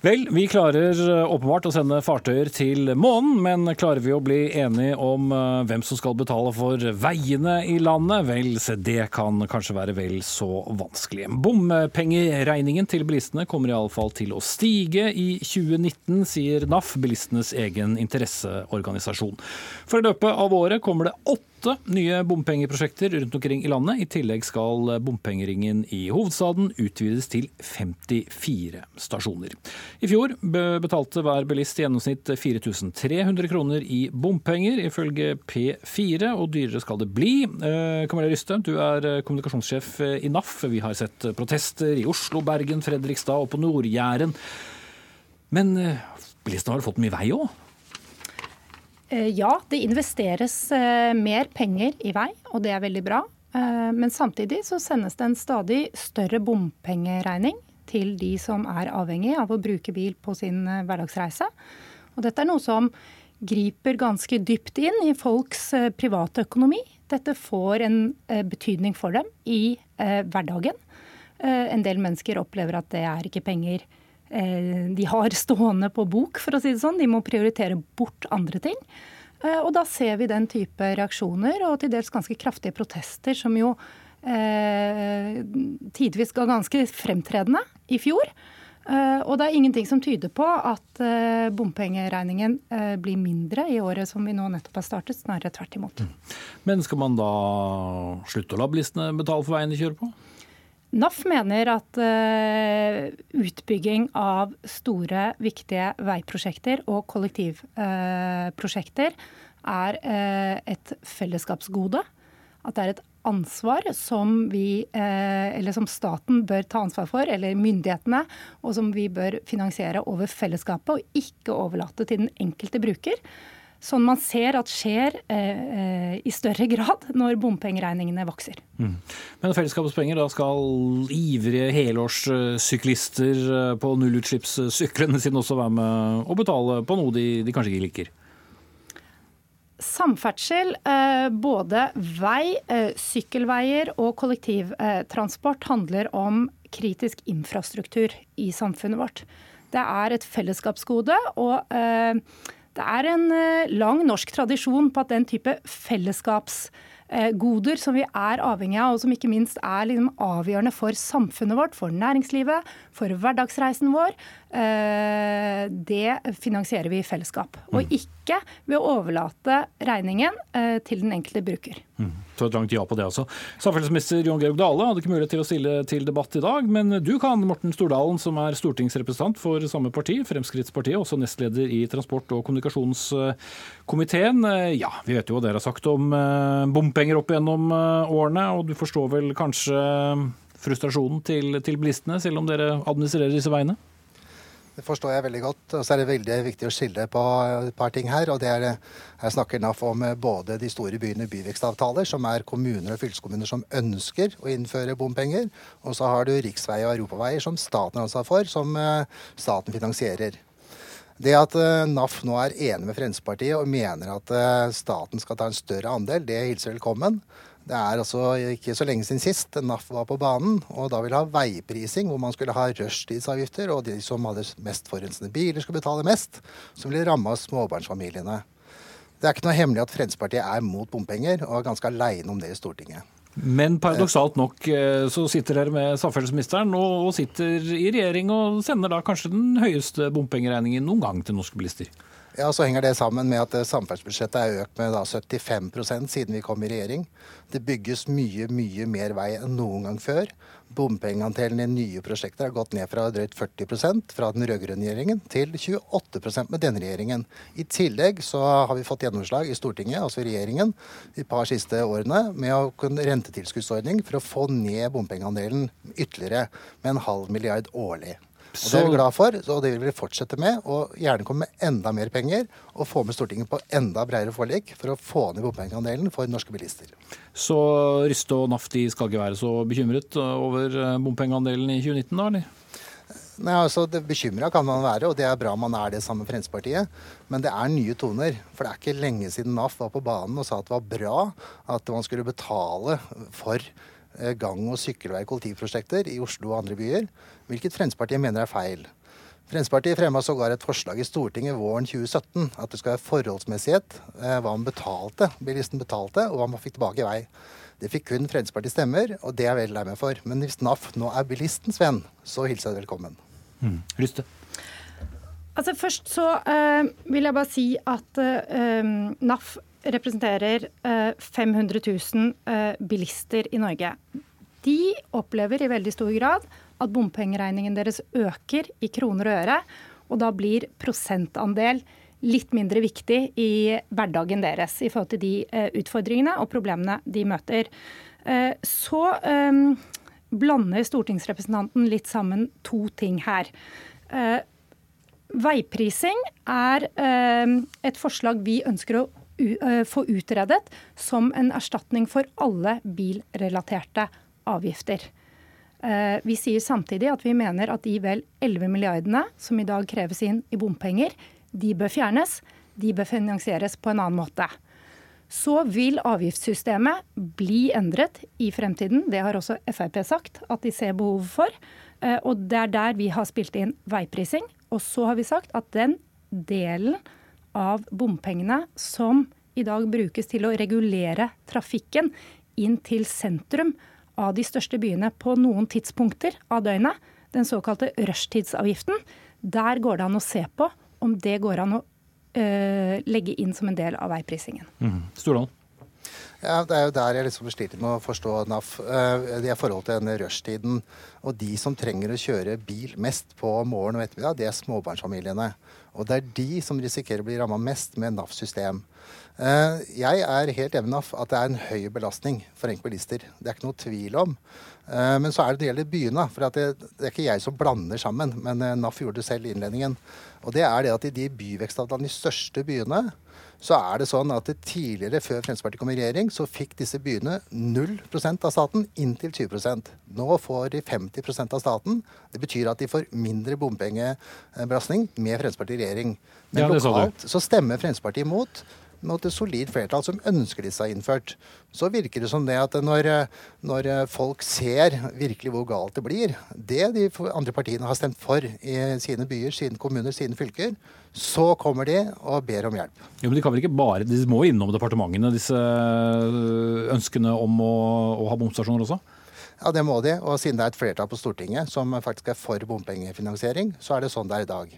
Vel, vi klarer eh, åpenbart å sende fartøyer til månen, men klarer vi å bli enige om eh, hvem som skal betale for veiene i landet? Vel, se det kan kanskje være vel så vanskelig. Bompengeregningen til bilistene kommer iallfall til å stige i 2019, sier NAF, bilistenes egen interesseorganisasjon. For i løpet av året kommer det åtte nye bompengeprosjekter rundt omkring i landet. I tillegg skal bompengeringen i hovedstaden utvides til 54 stasjoner. I fjor betalte hver bilist i gjennomsnitt 4300 kroner i bompenger, ifølge P4, og dyrere skal det bli. Eh, Camilla Ryste, du er eh, kommunikasjonssjef i NAF. Vi har sett protester i Oslo, Bergen, Fredrikstad og på Nord-Jæren. Men eh, bilistene har fått mye vei òg? Ja, det investeres mer penger i vei, og det er veldig bra. Men samtidig så sendes det en stadig større bompengeregning til de som er avhengig av å bruke bil på sin eh, hverdagsreise. Og dette er noe som griper ganske dypt inn i folks eh, private økonomi. Dette får en eh, betydning for dem i hverdagen. En del mennesker opplever at det er ikke penger de har stående på bok, for å si det sånn. De må prioritere bort andre ting. Og da ser vi den type reaksjoner og til dels ganske kraftige protester, som jo eh, tidvis ga ganske fremtredende i fjor. Eh, og det er ingenting som tyder på at eh, bompengeregningen eh, blir mindre i året som vi nå nettopp har startet, snarere tvert imot. Mm. Men skal man da slutte å la bilistene betale for veien de kjører på? NAF mener at uh, utbygging av store, viktige veiprosjekter og kollektivprosjekter uh, er uh, et fellesskapsgode. At det er et ansvar som, vi, eh, eller som staten bør ta ansvar for, eller myndighetene, og som vi bør finansiere over fellesskapet, og ikke overlate til den enkelte bruker. Sånn man ser at skjer eh, eh i større grad når bompengeregningene vokser. Mm. Men fellesskapets penger, da skal ivrige helårssyklister eh, på nullutslippssyklene sine også være med og betale på noe de, de kanskje ikke liker? Samferdsel, eh, både vei, sykkelveier og kollektivtransport handler om kritisk infrastruktur i samfunnet vårt. Det er et fellesskapsgode, og eh, det er en lang norsk tradisjon på at den type fellesskaps Eh, goder som vi er avhengig av, og som ikke minst er liksom avgjørende for samfunnet vårt, for næringslivet, for hverdagsreisen vår, eh, det finansierer vi i fellesskap. Og mm. ikke ved å overlate regningen eh, til den enkelte bruker. Mm. Så et langt ja på det også. Samferdselsminister Jon Georg Dale hadde ikke mulighet til å stille til debatt i dag, men du kan, Morten Stordalen, som er stortingsrepresentant for samme parti, Fremskrittspartiet, også nestleder i transport- og kommunikasjonskomiteen. Ja, vi vet jo hva dere har sagt om bompenger bompenger opp gjennom eh, årene, og du forstår vel kanskje frustrasjonen til, til bilistene, selv om dere administrerer disse veiene? Det forstår jeg veldig godt. Og så er det veldig viktig å skille på et par ting her. og det er, Her snakker NAF om både de store byene byvekstavtaler, som er kommuner og fylkeskommuner som ønsker å innføre bompenger. Og så har du riksveier og europaveier som staten har ansvar for, som eh, staten finansierer. Det at eh, NAF nå er enig med Fremskrittspartiet og mener at eh, staten skal ta en større andel, det hilser velkommen. Det er altså ikke så lenge siden sist NAF var på banen og da ville ha veiprising, hvor man skulle ha rushtidsavgifter, og de som hadde mest forurensende biler, skulle betale mest, som ville ramme småbarnsfamiliene. Det er ikke noe hemmelig at Fremskrittspartiet er mot bompenger, og er ganske aleine om det i Stortinget. Men paradoksalt nok eh, så sitter dere med samferdselsministeren og sitter i regjering og sender da kanskje den høyeste bompengeregningen noen gang til norske bilister. Ja, Så henger det sammen med at eh, samferdselsbudsjettet er økt med da 75% siden vi kom i regjering. Det bygges mye, mye mer vei enn noen gang før. Bompengeandelen i nye prosjekter har gått ned fra drøyt 40 fra den rød-grønne regjeringen til 28% med denne regjeringen. I tillegg så har vi fått gjennomslag i Stortinget, altså i regjeringen, de par siste årene med å kunne rentetilskuddsordning for å få ned bompengeandelen ytterligere med en halv milliard årlig. Og Det er vi glad for, og det vil vi fortsette med. Og gjerne komme med enda mer penger og få med Stortinget på enda bredere forlik for å få ned bompengeandelen for norske bilister. Så Ryste og NAF de skal ikke være så bekymret over bompengeandelen i 2019, da? eller? Nei, altså Bekymra kan man være, og det er bra man er det sammen med Fremskrittspartiet. Men det er nye toner. For det er ikke lenge siden NAF var på banen og sa at det var bra at man skulle betale for Eh, gang- og sykkelvei- kollektivprosjekter i Oslo og andre byer, hvilket Fremskrittspartiet mener er feil. Fremskrittspartiet fremma sågar et forslag i Stortinget våren 2017 at det skal være forholdsmessighet eh, hva man betalte, bilisten betalte, og hva man fikk tilbake i vei. Det fikk kun Fremskrittspartiet stemmer, og det er jeg veldig lei meg for. Men hvis NAF nå er bilistens venn, så hilser jeg det velkommen. Mm. Lyste. Altså Først så uh, vil jeg bare si at uh, NAF representerer 500 eh, 000 eh, bilister i Norge. De opplever i veldig stor grad at bompengeregningen deres øker i kroner og øre. Og da blir prosentandel litt mindre viktig i hverdagen deres i forhold til de eh, utfordringene og problemene de møter. Så blander stortingsrepresentanten litt sammen to ting her. Veiprising er et forslag vi ønsker å få utredet som en erstatning for alle bilrelaterte avgifter. Eh, vi sier samtidig at vi mener at de vel 11 milliardene som i dag kreves inn i bompenger, de bør fjernes. De bør finansieres på en annen måte. Så vil avgiftssystemet bli endret i fremtiden. Det har også Frp sagt at de ser behovet for. Eh, og det er der vi har spilt inn veiprising. Og så har vi sagt at den delen av bompengene som i dag brukes til å regulere trafikken inn til sentrum av de største byene på noen tidspunkter av døgnet, den såkalte rushtidsavgiften, der går det an å se på om det går an å øh, legge inn som en del av veiprisingen. Mm. Ja, Det er jo der jeg liksom sliter med å forstå NAF. Eh, det er forhold til denne rushtiden. Og de som trenger å kjøre bil mest på morgen og ettermiddag, det er småbarnsfamiliene. Og det er de som risikerer å bli ramma mest med NAF-system. Eh, jeg er helt enig med at det er en høy belastning for enkeltbilister. Det er ikke noe tvil om. Eh, men så er det det gjelder byene. For det, er ikke jeg som blander sammen, men NAF gjorde det selv i innledningen. Og det er det at i de byvekstavtalene, de største byene, så er det sånn at det tidligere, før Fremskrittspartiet kom i regjering, så fikk disse byene 0% av staten, inntil 20% Nå får de 50% av staten. Det betyr at de får mindre bompengebelastning med Fremskrittspartiet i regjering. Men ja, lokalt så stemmer Fremskrittspartiet imot mot et solid flertall som ønsker disse innført. Så virker det som det at når, når, folk ser virkelig hvor galt det blir, det de andre partiene har stemt for i sine byer, sine kommuner, sine fylker, så kommer de og ber om hjelp. Jo, men De kan vel ikke bare, de må innom departementene, disse ønskene om å, å ha bomstasjoner også? Ja, det må de. Og siden det er et flertall på Stortinget som faktisk er for bompengefinansiering, så er det sånn det er i dag.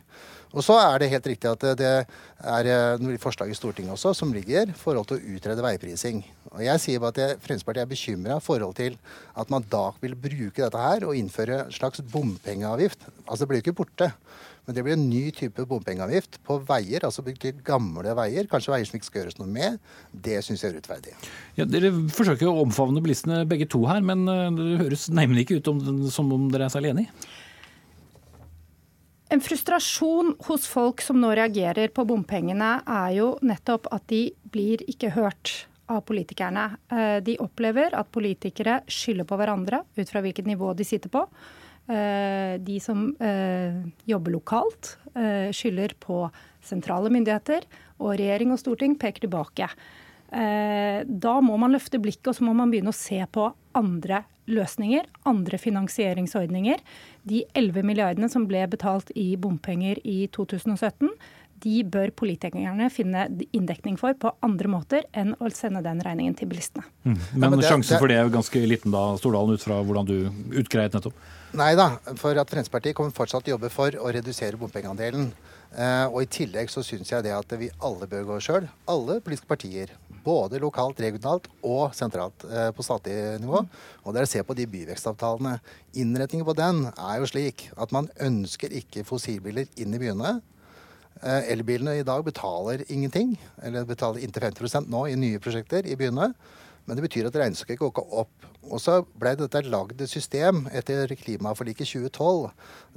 Og så er det helt riktig at det er eh, noen forslag i Stortinget også som ligger i forhold til å utrede veiprising. Og jeg sier bare at Fremskrittspartiet er bekymra i forhold til at man da vil bruke dette her og innføre en slags bompengeavgift. Altså det blir jo ikke borte. Men det blir en ny type bompengeavgift på veier, altså til gamle veier. Kanskje veier som ikke skal gjøres noe med. Det syns jeg er urettferdig. Ja, dere forsøker å omfavne bilistene begge to her, men eh, det høres nemlig ikke ut om, som om dere er særlig enig? En frustrasjon hos folk som nå reagerer på bompengene, er jo nettopp at de blir ikke hørt av politikerne. Eh, de opplever at politikere skylder på hverandre ut fra hvilket nivå de sitter på. Eh, de som eh, jobber lokalt, skylder på sentrale myndigheter, og regjering og storting peker tilbake. Da må man løfte blikket og så må man begynne å se på andre løsninger, andre finansieringsordninger. De 11 milliardene som ble betalt i bompenger i 2017, de bør politikerne finne inndekning for på andre måter enn å sende den regningen til bilistene. Mm. Men, ja, sjansen for det er ganske liten da, Stordalen, ut fra hvordan du utgreiet nettopp? Nei da, for at Fremskrittspartiet kommer fortsatt til å jobbe for å redusere bompengeandelen. Eh, og I tillegg så syns jeg det at vi alle bør gå sjøl. Alle politiske partier. Både lokalt, regionalt og sentralt eh, på statlig nivå. Og dere ser på de byvekstavtalene. Innretningen på den er jo slik at man ønsker ikke fossilbiler inn i byene. Eh, elbilene i dag betaler ingenting, eller betaler inntil 50% nå i nye prosjekter i byene. Men det betyr at regnestykket går ikke opp. Og så ble dette lagd et system etter klimaforliket 2012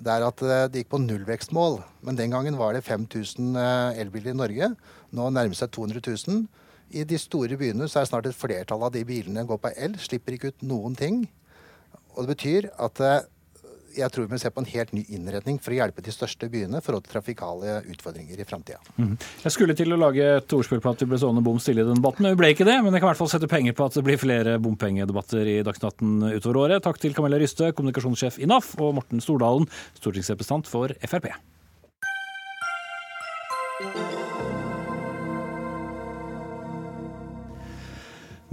der at eh, det gikk på nullvekstmål. Men den gangen var det 5000 eh, elbiler i Norge. Nå nærmer det seg 200 000. I de store byene så er snart et flertall av de bilene går på el. Slipper ikke ut noen ting. Og det betyr at eh, jeg tror vi må se på en helt ny innretning for å hjelpe de største byene for å trafikale utfordringer i framtida. Mm. Jeg skulle til å lage et ordspill på at vi ble stående bom stille i den debatten, men vi ble ikke det. Men jeg kan i hvert fall sette penger på at det blir flere bompengedebatter i Dagsnytt utover året. Takk til Camilla Ryste, kommunikasjonssjef i NAF, og Morten Stordalen, stortingsrepresentant for Frp.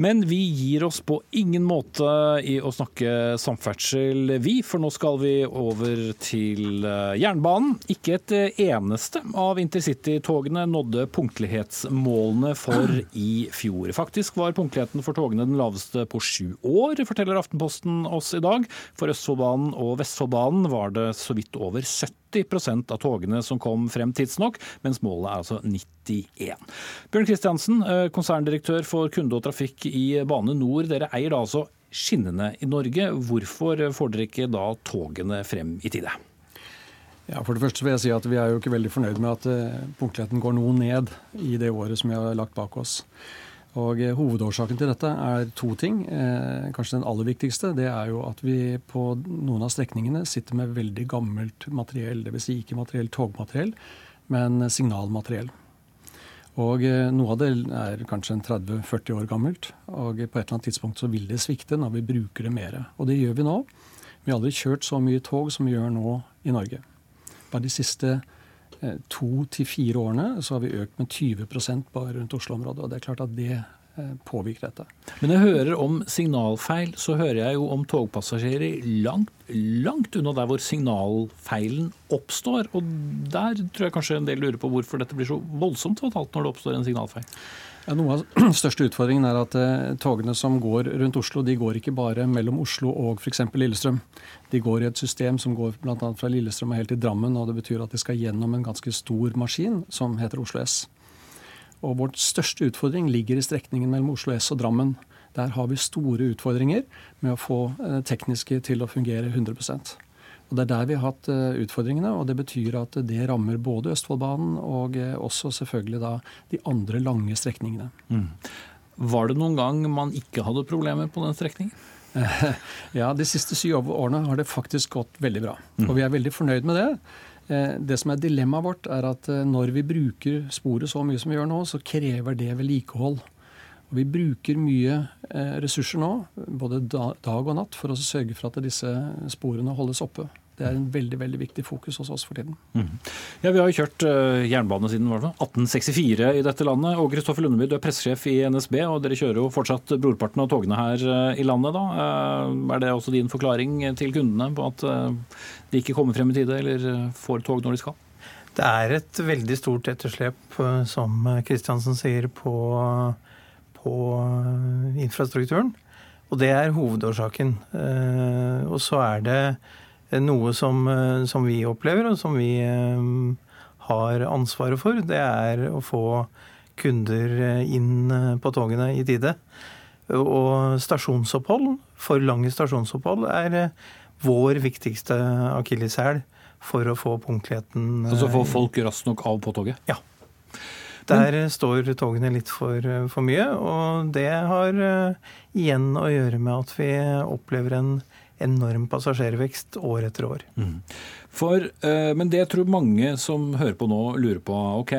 Men vi gir oss på ingen måte i å snakke samferdsel, vi. For nå skal vi over til eh, jernbanen. Ikke et eh, eneste av intercity-togene nådde punktlighetsmålene for i fjor. Faktisk var punktligheten for togene den laveste på sju år, forteller Aftenposten oss i dag. For Østfoldbanen og Vestfoldbanen var det så vidt over 70 80 av togene som kom frem tidsnok, mens målet er altså 91. Bjørn Kristiansen, eh, konserndirektør for kunde og trafikk i Bane Nor. Dere eier da altså skinnene i Norge. Hvorfor får dere ikke da togene frem i tide? Ja, For det første vil jeg si at vi er jo ikke veldig fornøyd med at eh, punktligheten går noe ned i det året som vi har lagt bak oss. Og eh, Hovedårsaken til dette er to ting. Eh, kanskje den aller viktigste. Det er jo at vi på noen av strekningene sitter med veldig gammelt materiell. Dvs. Si ikke materiell togmateriell, men signalmateriell. Og eh, Noe av det er kanskje 30-40 år gammelt. og På et eller annet tidspunkt så vil det svikte når vi bruker det mer. Og det gjør vi nå. Vi har aldri kjørt så mye tog som vi gjør nå i Norge. Bare de siste Eh, to til fire årene så har vi økt med 20% bare rundt Oslo-området. og Det er klart at det eh, påvirker dette. Men jeg hører om signalfeil, så hører jeg jo om togpassasjerer langt, langt unna der hvor signalfeilen oppstår. Og der tror jeg kanskje en del lurer på hvorfor dette blir så voldsomt fatalt når det oppstår en signalfeil. Ja, noe av den største utfordringen er at eh, togene som går rundt Oslo, de går ikke bare mellom Oslo og f.eks. Lillestrøm. De går i et system som går bl.a. fra Lillestrøm og helt til Drammen. og Det betyr at de skal gjennom en ganske stor maskin som heter Oslo S. Og Vår største utfordring ligger i strekningen mellom Oslo S og Drammen. Der har vi store utfordringer med å få eh, tekniske til å fungere 100% og Det er der vi har hatt eh, utfordringene, og det betyr at det rammer både Østfoldbanen og eh, også selvfølgelig da de andre lange strekningene. Mm. Var det noen gang man ikke hadde problemer på den strekningen? ja, de siste syv årene har det faktisk gått veldig bra. Mm. Og vi er veldig fornøyd med det. Eh, det som er dilemmaet vårt, er at når vi bruker sporet så mye som vi gjør nå, så krever det vedlikehold. Og vi bruker mye ressurser nå, både dag og natt, for å sørge for at disse sporene holdes oppe. Det er en veldig veldig viktig fokus hos oss for tiden. Mm. Ja, Vi har jo kjørt uh, jernbane siden 1864 i dette landet. og Kristoffer Lundeby, du er pressesjef i NSB, og dere kjører jo fortsatt brorparten av togene her uh, i landet. da. Uh, er det også din forklaring til kundene på at de ikke kommer frem i tide, eller får tog når de skal? Det er et veldig stort etterslep, som Kristiansen sier, på, på infrastrukturen. Og det er hovedårsaken. Og så er det noe som, eh, som, vi opplever, og som vi eh, har ansvaret for, det er å få kunder eh, inn på togene i tide. Og stasjonsopphold, for lange stasjonsopphold, er vår viktigste akilleshæl for å få punktligheten Altså få folk raskt nok av på toget? Ja. Der står togene litt for, for mye, og det har igjen å gjøre med at vi opplever en enorm passasjervekst år etter år. Mm. For, eh, men det tror mange som hører på nå, lurer på. ok,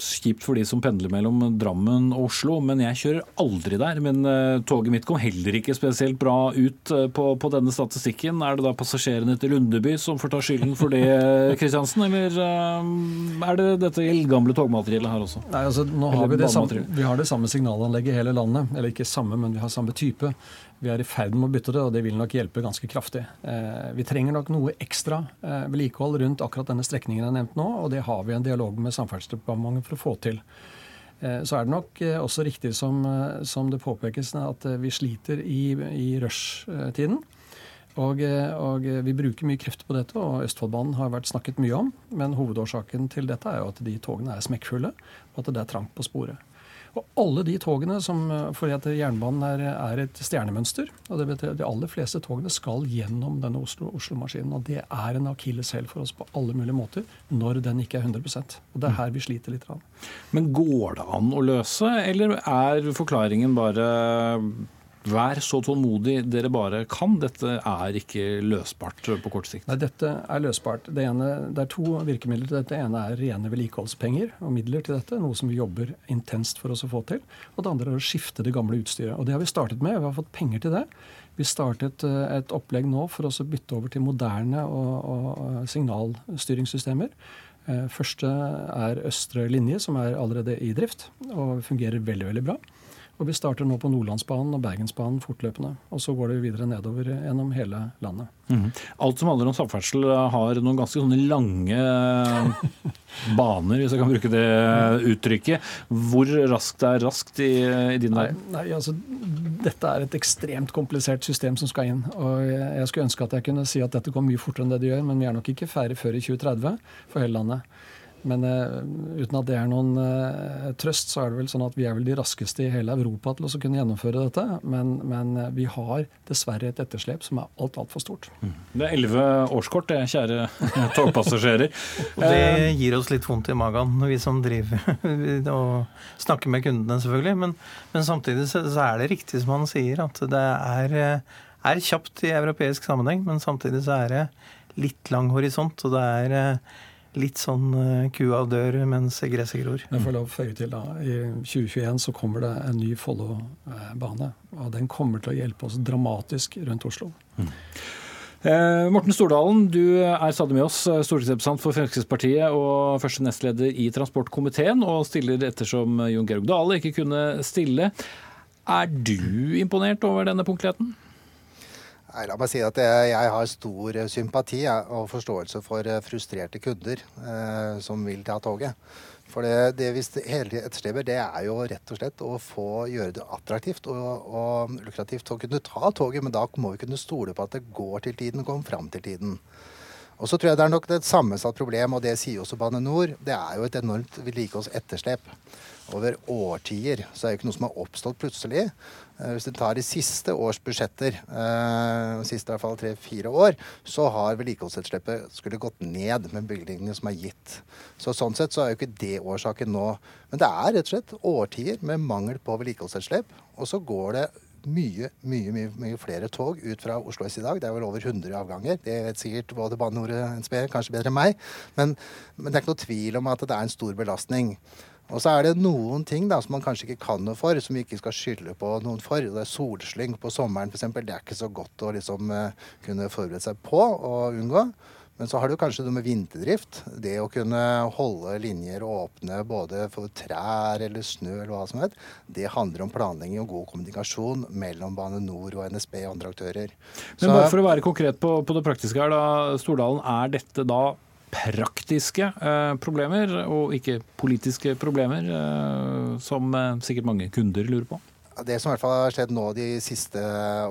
Kjipt for de som pendler mellom Drammen og Oslo, men jeg kjører aldri der. Men uh, toget mitt kom heller ikke spesielt bra ut uh, på, på, denne statistikken. Er det da passasjerene til Lundeby som får ta skylden for det, Kristiansen? Eller uh, er det dette eldgamle togmateriellet her også? Nei, altså nå har vi, det samme, vi har det samme signalanlegget i hele landet. Eller ikke samme, men vi har samme type. Vi er i ferd med å bytte det, og det vil nok hjelpe ganske kraftig. Eh, vi trenger nok noe ekstra eh, vedlikehold rundt akkurat denne strekningen jeg har nevnt nå, og det har vi en dialog med Samferdselsdepartementet for å få til. Eh, så er det nok også riktig som, som det påpekes, at vi sliter i, i rushtiden. Og, og, vi bruker mye krefter på dette, og Østfoldbanen har vært snakket mye om. Men hovedårsaken til dette er jo at de togene er smekkfulle, og at det er trangt på sporet. Og alle de togene som Fordi at jernbanen er, er et stjernemønster. Og det betyr at de aller fleste togene skal gjennom denne Oslo-maskinen. og det er en akilleshæl for oss på alle mulige måter når den ikke er 100% Og det er her vi sliter litt. Men går det an å løse, eller er forklaringen bare Vær så tålmodig dere bare kan. Dette er ikke løsbart på kort sikt. Nei, dette er løsbart. Det, ene, det er to virkemidler til dette. Det ene er rene vedlikeholdspenger og midler til dette. Noe som vi jobber intenst for oss å få til. Og det andre er å skifte det gamle utstyret. Og det har vi startet med. Vi har fått penger til det. Vi startet eh, et opplegg nå for oss å bytte over til moderne og, og signalstyringssystemer. Eh, første er østre linje, som er allerede i drift og fungerer veldig, veldig bra. Og vi starter nå på Nordlandsbanen og Bergensbanen fortløpende. Og så går det videre nedover gjennom hele landet. Mm. Alt som handler om samferdsel har noen ganske sånne lange baner, hvis jeg kan bruke det uttrykket. Hvor raskt er raskt i, i din verden? Nei, nei, altså, dette er et ekstremt komplisert system som skal inn. Og jeg skulle ønske at jeg kunne si at dette går mye fortere enn det det gjør, men vi er nok ikke ferdig før i 2030 for hele landet. Men uh, uten at det er noen uh, trøst, så er det vel sånn at vi er vel de raskeste i hele Europa til å kunne gjennomføre dette. Men, men uh, vi har dessverre et etterslep som er alt, altfor stort. Mm. Det er elleve årskort, det, kjære togpassasjerer. og det gir oss litt vondt i magen, vi som driver og snakker med kundene, selvfølgelig. Men, men samtidig så, så, er det riktig som han sier, at det er, er kjapt i europeisk sammenheng, men samtidig så er det litt lang horisont. og det er litt sånn uh, kua dør mens gresset gror. Jeg får lov å føye til da, I 2021 så kommer det en ny Follo-bane. og Den kommer til å hjelpe oss dramatisk rundt Oslo. Mm. Eh, Morten Stordalen, du er stadig med oss, eh, stortingsrepresentant for Fremskrittspartiet og første nestleder i transportkomiteen, og stiller ettersom Jon Georg Dale ikke kunne stille. Er du imponert over denne punktligheten? Nei, La meg si at jeg, jeg har stor sympati sympati og forståelse for eh, frustrerte kunder eh, som vil ta toget. For det, det vi hele etterstreber, det er jo rett og slett å få gjøre det attraktivt og, og lukrativt å kunne ta toget. Men da må vi kunne stole på at det går til tiden, kommer fram til tiden. Og så tror jeg det er nok et sammensatt problem, og det sier også Bane NOR. Det er jo et enormt vedlikeholdsetterslep over årtier. Så det er jo ikke noe som har oppstått plutselig. Eh, hvis du tar de siste års budsjetter, eh, siste i hvert fall tre-fire år, så har vedlikeholdsetterslepet skulle gått ned med bevilgningene som er gitt. Så Sånn sett så er jo ikke det årsaken nå. Men det er rett og slett årtier med mangel på vedlikeholdsetterslep. Og så går det mye, mye, mye, mye, flere tog ut fra Oslo S i dag. Det er vel over 100 avganger. Det vet sikkert både Bane NOR og NSB kanskje bedre enn meg. Men, men, det er ikke noe tvil om at det er en stor belastning. Og så er det noen ting da, som man kanskje ikke kan noe for, som vi ikke skal skylde på noen for. Det er solslyng på sommeren f.eks. Det er ikke så godt å liksom uh, kunne forberede seg på og unngå. Men så har du kanskje noe med vinterdrift. Det å kunne holde linjer åpne både for trær eller snø eller hva som helst, det handler om planlegging og god kommunikasjon mellom Bane NOR og NSB og andre aktører. Men bare for å være konkret på, på det praktiske her, da, Stordalen. Er dette da praktiske eh, problemer, og ikke politiske problemer, eh, som eh, sikkert mange kunder lurer på? Det som i hvert fall har skjedd nå de siste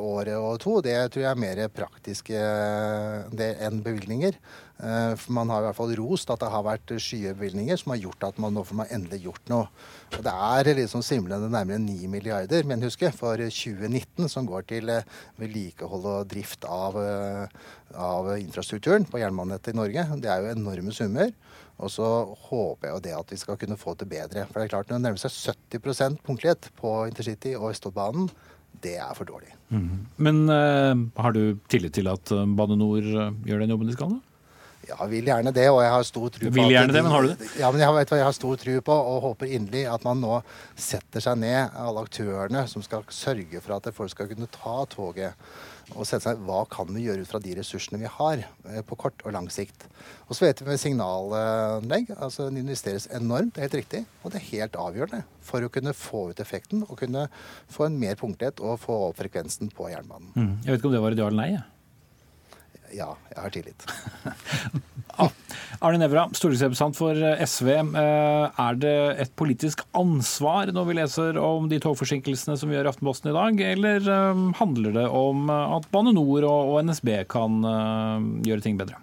året og to, det tror jeg er mer praktisk enn bevilgninger. Eh, for man har i hvert fall rost at det har vært skye bevilgninger som har gjort at man nå får man endelig gjort noe. Og Det er liksom simlende nærmere 9 milliarder men husk, for 2019 som går til eh, vedlikehold og drift av, eh, av infrastrukturen på jernbanenettet i Norge. Det er jo enorme summer. Og så håper jeg jo det at vi skal kunne få det bedre. For det er klart når det nærmer seg 70% punktlighet på intercity og Østfoldbanen, det er for dårlig. Mm. Men uh, har du tillit til at Bane NOR gjør den jobben de skal? da? Ja, vil gjerne det, og jeg har stor tro på Vil gjerne det, men har du det? Ja, men jeg, vet hva, jeg har stor tro på og håper inderlig at man nå setter seg ned, alle aktørene som skal sørge for at folk skal kunne ta toget. Og sette seg hva kan vi gjøre ut fra de ressursene vi har eh, på kort og lang sikt. Og så vet vi med signalanlegg altså det investeres enormt, det er helt riktig. Og det er helt avgjørende for å kunne få ut effekten og kunne få en mer punktlighet og få opp frekvensen på jernbanen. Mm. Jeg vet ikke om det var et ja eller nei? Ja ja, jeg har tillit. Arne Nævra, stortingsrepresentant for eh, SV. Eh, er det et politisk ansvar når vi leser om de togforsinkelsene som vi gjør i Aftenposten i dag, eller eh, handler det om at Bane NOR og NSB kan gjøre ting bedre?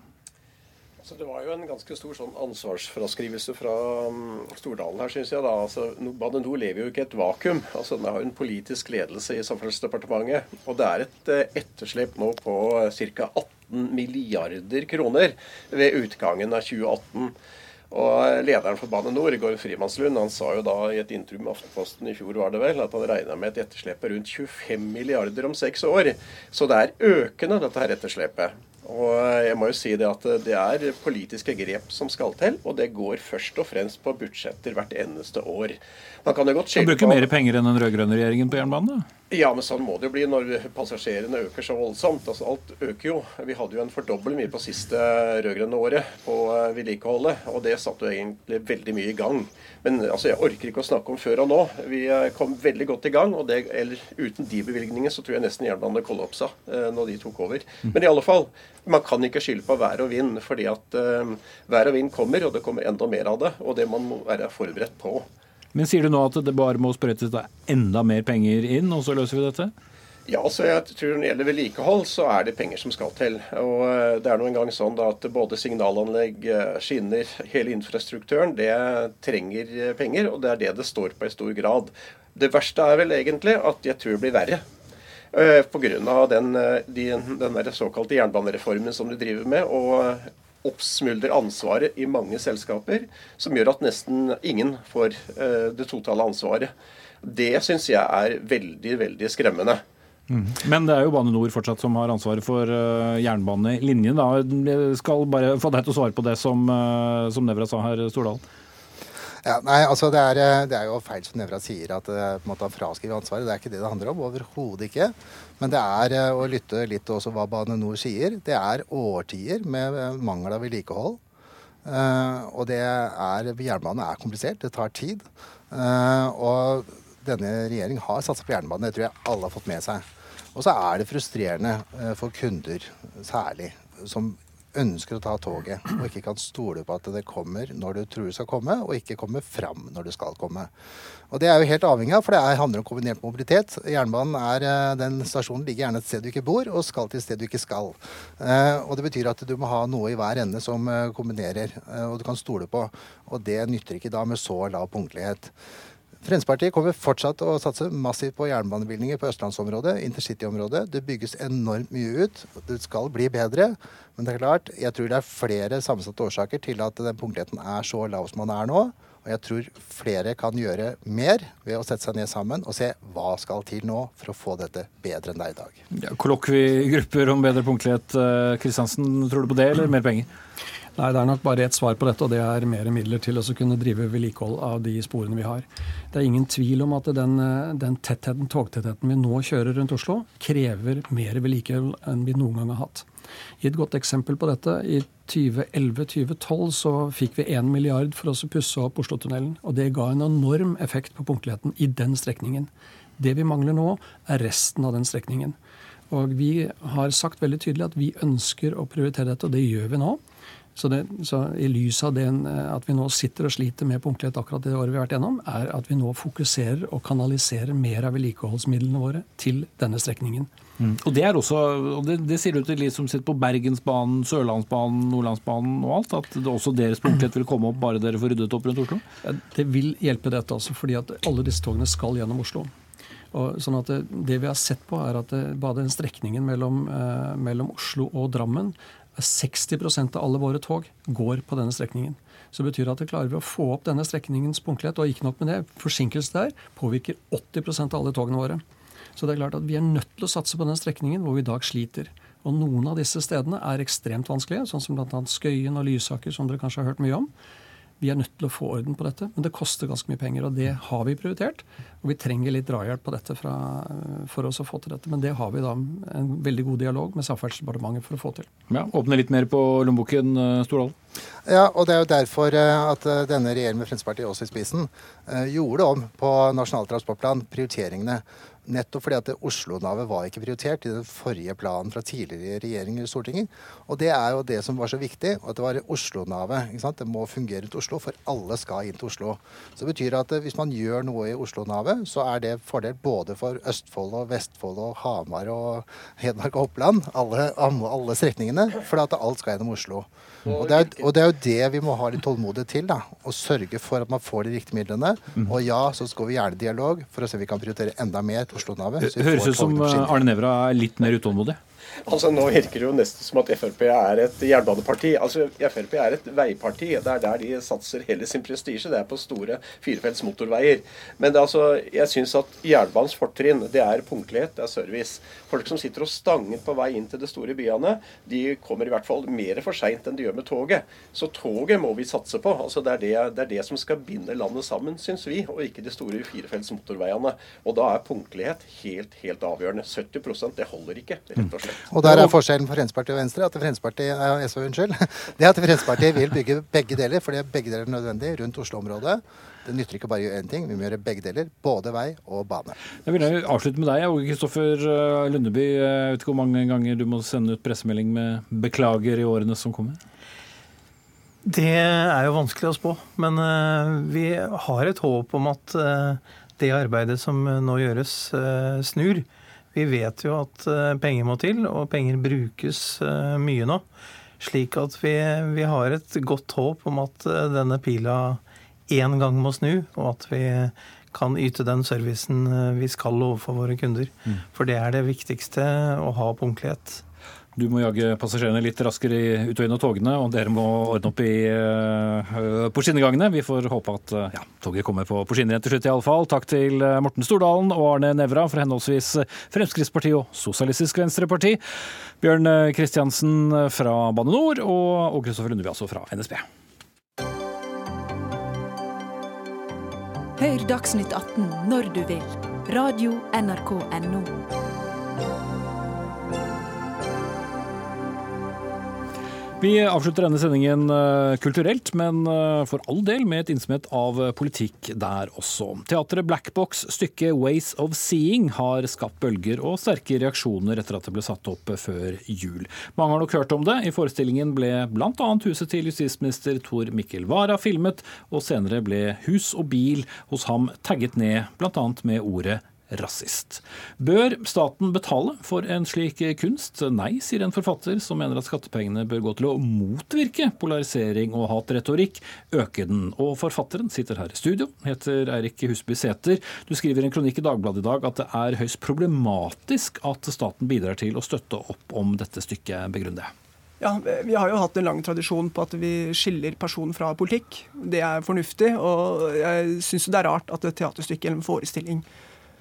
Så Det var jo en ganske stor sånn ansvarsfraskrivelse fra um, Stordalen her, syns jeg. da. Altså, Bane NOR lever jo ikke i et vakuum. Altså, Den har jo en politisk ledelse i Samferdselsdepartementet. Og det er et etterslep nå på ca. 18 milliarder kroner ved utgangen av 2018. Og Lederen for Bane NOR, Gård Frimannslund, han sa jo da i et intervju med Aftenposten i fjor var det vel, at han regna med et etterslep på rundt 25 milliarder om seks år. Så det er økende, dette her etterslepet. Og jeg må jo si det at det er politiske grep som skal til, og det går først og fremst på budsjetter hvert eneste år. Man kan jo godt skylde på... bruker mer penger enn den rød-grønne regjeringen på jernbanen? da? Ja, men sånn må det jo bli når passasjerene øker så voldsomt. Altså, alt øker jo. Vi hadde jo en fordobling mye på siste rød-grønne året på eh, vedlikeholdet, og det satte jo egentlig veldig mye i gang. Men altså, jeg orker ikke å snakke om før og nå. Vi eh, kom veldig godt i gang, og det, eller uten de bevilgningene så tror jeg nesten jernbanen kollapsa eh, når de tok over. Mm. Men i alle fall, man kan ikke skylde på vær og vind, fordi at uh, vær og vind kommer, og det kommer enda mer av det. Og det man må være forberedt på. Men sier du nå at det bare må sprøytes enda mer penger inn, og så løser vi dette? Ja, så jeg tror Når det gjelder vedlikehold, så er det penger som skal til. Og eh, Det er nå engang sånn at både signalanlegg, eh, skinner, hele infrastrukturen, det trenger eh, penger. Og det er det det står på i stor grad. Det verste er vel egentlig at jeg tror det blir verre. Pga. den, den der såkalte jernbanereformen som de driver med. og oppsmuldrer ansvaret i mange selskaper, som gjør at nesten ingen får uh, det totale ansvaret. Det syns jeg er veldig, veldig skremmende. Mm. Men det er jo Bane Nor fortsatt som har ansvaret for jernbanelinjen. Jeg skal bare få deg til å svare på det som, som Nevra sa her, Stordalen. Ja, nei, altså det er, det er, jo feil som Nevra sier, at det, på en måte han fraskriver ansvaret. Det er ikke det det handler om. Overhodet ikke. Men det er eh, å lytte litt også hva Bane Nor sier. Det er årtier med eh, mangel av vedlikehold. Og det er Jernbanen er komplisert. Det tar tid. Og denne regjeringen har satsa på jernbane. Det tror jeg alle har fått med seg. Og så er det frustrerende for kunder særlig, som ønsker å ta toget, og ikke kan stole på at det kommer når du tror det skal komme, og ikke kommer fram når det skal komme. Og Det er jo helt avhengig av, for det handler om kombinert mobilitet. Jernbanen er, eh, den Stasjonen ligger gjerne et sted du ikke bor, og skal til et sted du ikke skal. Eh, og Det betyr at du må ha noe i hver ende som eh, kombinerer, og du kan stole på. Og Det nytter ikke da med så lav punktlighet. Fremskrittspartiet kommer fortsatt å satse massivt på jernbanebevilgninger på østlandsområdet, intercityområdet. Det bygges enormt mye ut. Det skal bli bedre. Men det er klart, jeg tror det er flere sammensatte årsaker til at den punktligheten er så lav som den er nå. Og jeg tror flere kan gjøre mer ved å sette seg ned sammen og se hva skal til nå for å få dette bedre enn det er i dag. Ja, Kollokviegrupper om bedre punktlighet. Kristiansen, eh, tror du på det, eller mer penger? Nei, Det er nok bare ett svar på dette, og det er mer midler til å kunne drive vedlikehold av de sporene vi har. Det er ingen tvil om at den, den tettheten, togtettheten vi nå kjører rundt Oslo, krever mer vedlikehold enn vi noen gang har hatt. I et godt eksempel på dette, i 2011-2012 så fikk vi 1 milliard for å pusse opp Oslotunnelen. Og det ga en enorm effekt på punktligheten i den strekningen. Det vi mangler nå, er resten av den strekningen. Og vi har sagt veldig tydelig at vi ønsker å prioritere dette, og det gjør vi nå. Så, det, så, I lys av den, eh, at vi nå sitter og sliter med punktlighet akkurat det året vi har vært gjennom, er at vi nå fokuserer og kanaliserer mer av vedlikeholdsmidlene våre til denne strekningen. Mm. Og Det er også, og det, det sier du til de som sitter på Bergensbanen, Sørlandsbanen, Nordlandsbanen og alt, at det også deres punktlighet vil komme opp bare dere får ryddet opp rundt Oslo? Det vil hjelpe dette, altså, fordi at alle disse togene skal gjennom Oslo. Og sånn at det, det, vi har sett på, er at det, bare den strekningen mellom, eh, mellom Oslo og Drammen 60% av alle våre tog går på denne strekningen. Så det betyr at det klarer vi å få opp denne strekningens punktlighet. Og ikke nok med det, forsinkelse der påvirker 80% av alle togene våre. Så det er klart at vi er nødt til å satse på den strekningen hvor vi i dag sliter. Og noen av disse stedene er ekstremt vanskelige, sånn som bl.a. Skøyen og Lysaker, som dere kanskje har hørt mye om. Vi er nødt til å få orden på dette, men det koster ganske mye penger. Og det har vi prioritert. Og vi trenger litt drahjelp på dette fra, for oss å få til dette. Men det har vi da en veldig god dialog med Samferdselsdepartementet for å få til. Ja, Åpne litt mer på lommeboken, eh, Stordalen? Ja, og det er jo derfor eh, at eh, denne regjeringen med Fremskrittspartiet også i spissen gjorde om på Nasjonal transportplan prioriteringene. Nettopp fordi at Oslo-navet var ikke prioritert i den forrige planen fra tidligere regjeringer i Stortinget. Og det er jo det som var så viktig, at det var Oslo-navet. Det må fungere rundt Oslo, for alle skal inn til Oslo. Så det betyr at hvis man gjør noe i Oslo-navet, så er det fordel både for Østfold og Vestfold og Hamar og Hedmark og Oppland, alle, alle strekningene, for at alt skal gjennom Oslo. Og det, er, og det, er, jo det vi må ha litt tålmodighet til. da, Å sørge for at man får de riktige midlene. Mm. Og ja, så skal vi gjerne dialog for å se om vi kan prioritere enda mer til Oslo-navet. Høres ut som Arne Nævra er litt mer utålmodig? Altså Nå virker det jo nesten som at Frp er et jernbaneparti. Altså Frp er et veiparti. Det er der de satser hele sin prestisje. Det er på store firefelts motorveier. Men det, altså, jeg syns at jernbanens fortrinn det er punktlighet, det er service. Folk som sitter og stanger på vei inn til de store byene, de kommer i hvert fall mer for seint enn de gjør med toget. Så toget må vi satse på. Altså Det er det, det, er det som skal binde landet sammen, syns vi, og ikke de store firefelts motorveiene. Og da er punktlighet helt, helt avgjørende. 70% det holder ikke, rett og slett. Og der er forskjellen for Fremskrittspartiet og Venstre. at Fremskrittspartiet, eh, SV, unnskyld, det at Fremskrittspartiet vil bygge begge deler, fordi begge deler er nødvendig rundt Oslo-området. Det nytter ikke bare å gjøre én ting, vi må gjøre begge deler. Både vei og bane. Jeg vil avslutte med deg, Åge Kristoffer eh, Lundeby. Jeg vet ikke hvor mange ganger du må sende ut pressemelding med 'beklager' i årene som kommer? Det er jo vanskelig å spå, men uh, vi har et håp om at uh, det arbeidet som nå gjøres, snur. Vi vet jo at eh, penger må til, og penger brukes eh, mye nå. Slik at vi, vi har et godt håp om at eh, denne pila én gang må snu, og at vi kan yte den servicen vi skal overfor våre kunder. Mm. For det er det viktigste, å ha punktlighet. Du må jage passasjerene litt raskere ut og inn av togene, og dere må ordne opp i, uh, på skinnegangene. Vi får håpe at uh, ja, toget kommer på, på skinner til slutt, iallfall. Takk til uh, Morten Stordalen og Arne Nævra fra henholdsvis Fremskrittspartiet og Sosialistisk Venstreparti. Bjørn Kristiansen fra Bane NOR og Kristoffer Lundeby, altså fra NSB. Hør Dagsnytt 18 når du vil. Radio NRK Radio.nrk.no. Vi avslutter denne sendingen eh, kulturelt, men eh, for all del med et innsmett av politikk der også. Teatret Black Box stykket 'Ways of Seeing' har skapt bølger og sterke reaksjoner etter at det ble satt opp før jul. Mange har nok hørt om det. I forestillingen ble bl.a. huset til justisminister Tor Mikkel Wara filmet, og senere ble hus og bil hos ham tagget ned, bl.a. med ordet rasist. Bør staten betale for en slik kunst? Nei, sier en forfatter som mener at skattepengene bør gå til å motvirke polarisering og hatretorikk, øke den. Og forfatteren sitter her i studio, heter Eirik Husby Sæther. Du skriver en kronikk i Dagbladet i dag at det er høyst problematisk at staten bidrar til å støtte opp om dette stykket. Begrunn det. Ja, Vi har jo hatt en lang tradisjon på at vi skiller person fra politikk. Det er fornuftig. Og jeg syns det er rart at et teaterstykke eller en forestilling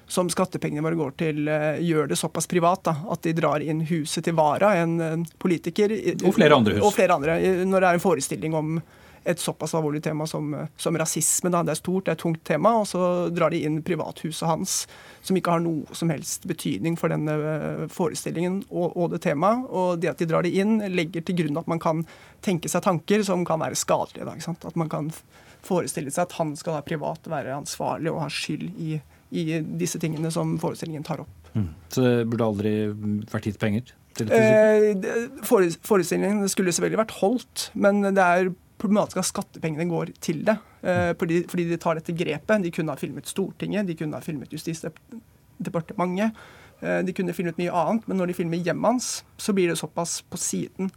som skattepengene våre går til, eh, gjør det såpass privat da, at de drar inn huset til Vara, en politiker. Og flere andre hus. Og flere andre, Når det er en forestilling om et såpass alvorlig tema som, som rasisme. Da. Det er stort, det er et tungt tema. Og så drar de inn privathuset hans, som ikke har noe som helst betydning for denne eh, forestillingen og, og det temaet. Og det at de drar det inn, legger til grunn at man kan tenke seg tanker som kan være skadelige. Da, at man kan forestille seg at han skal da privat være ansvarlig og ha skyld i i disse tingene som forestillingen tar opp. Mm. Så det burde aldri vært gitt penger? til eh, Forestillingen skulle selvfølgelig vært holdt, men det er problematisk at skattepengene går til det. Eh, fordi, fordi, de tar dette grepet. De kunne ha filmet Stortinget, de kunne ha filmet Justisdepartementet. Eh, de kunne filmet mye annet, men når de filmer hjemmet hans, så blir det såpass på siden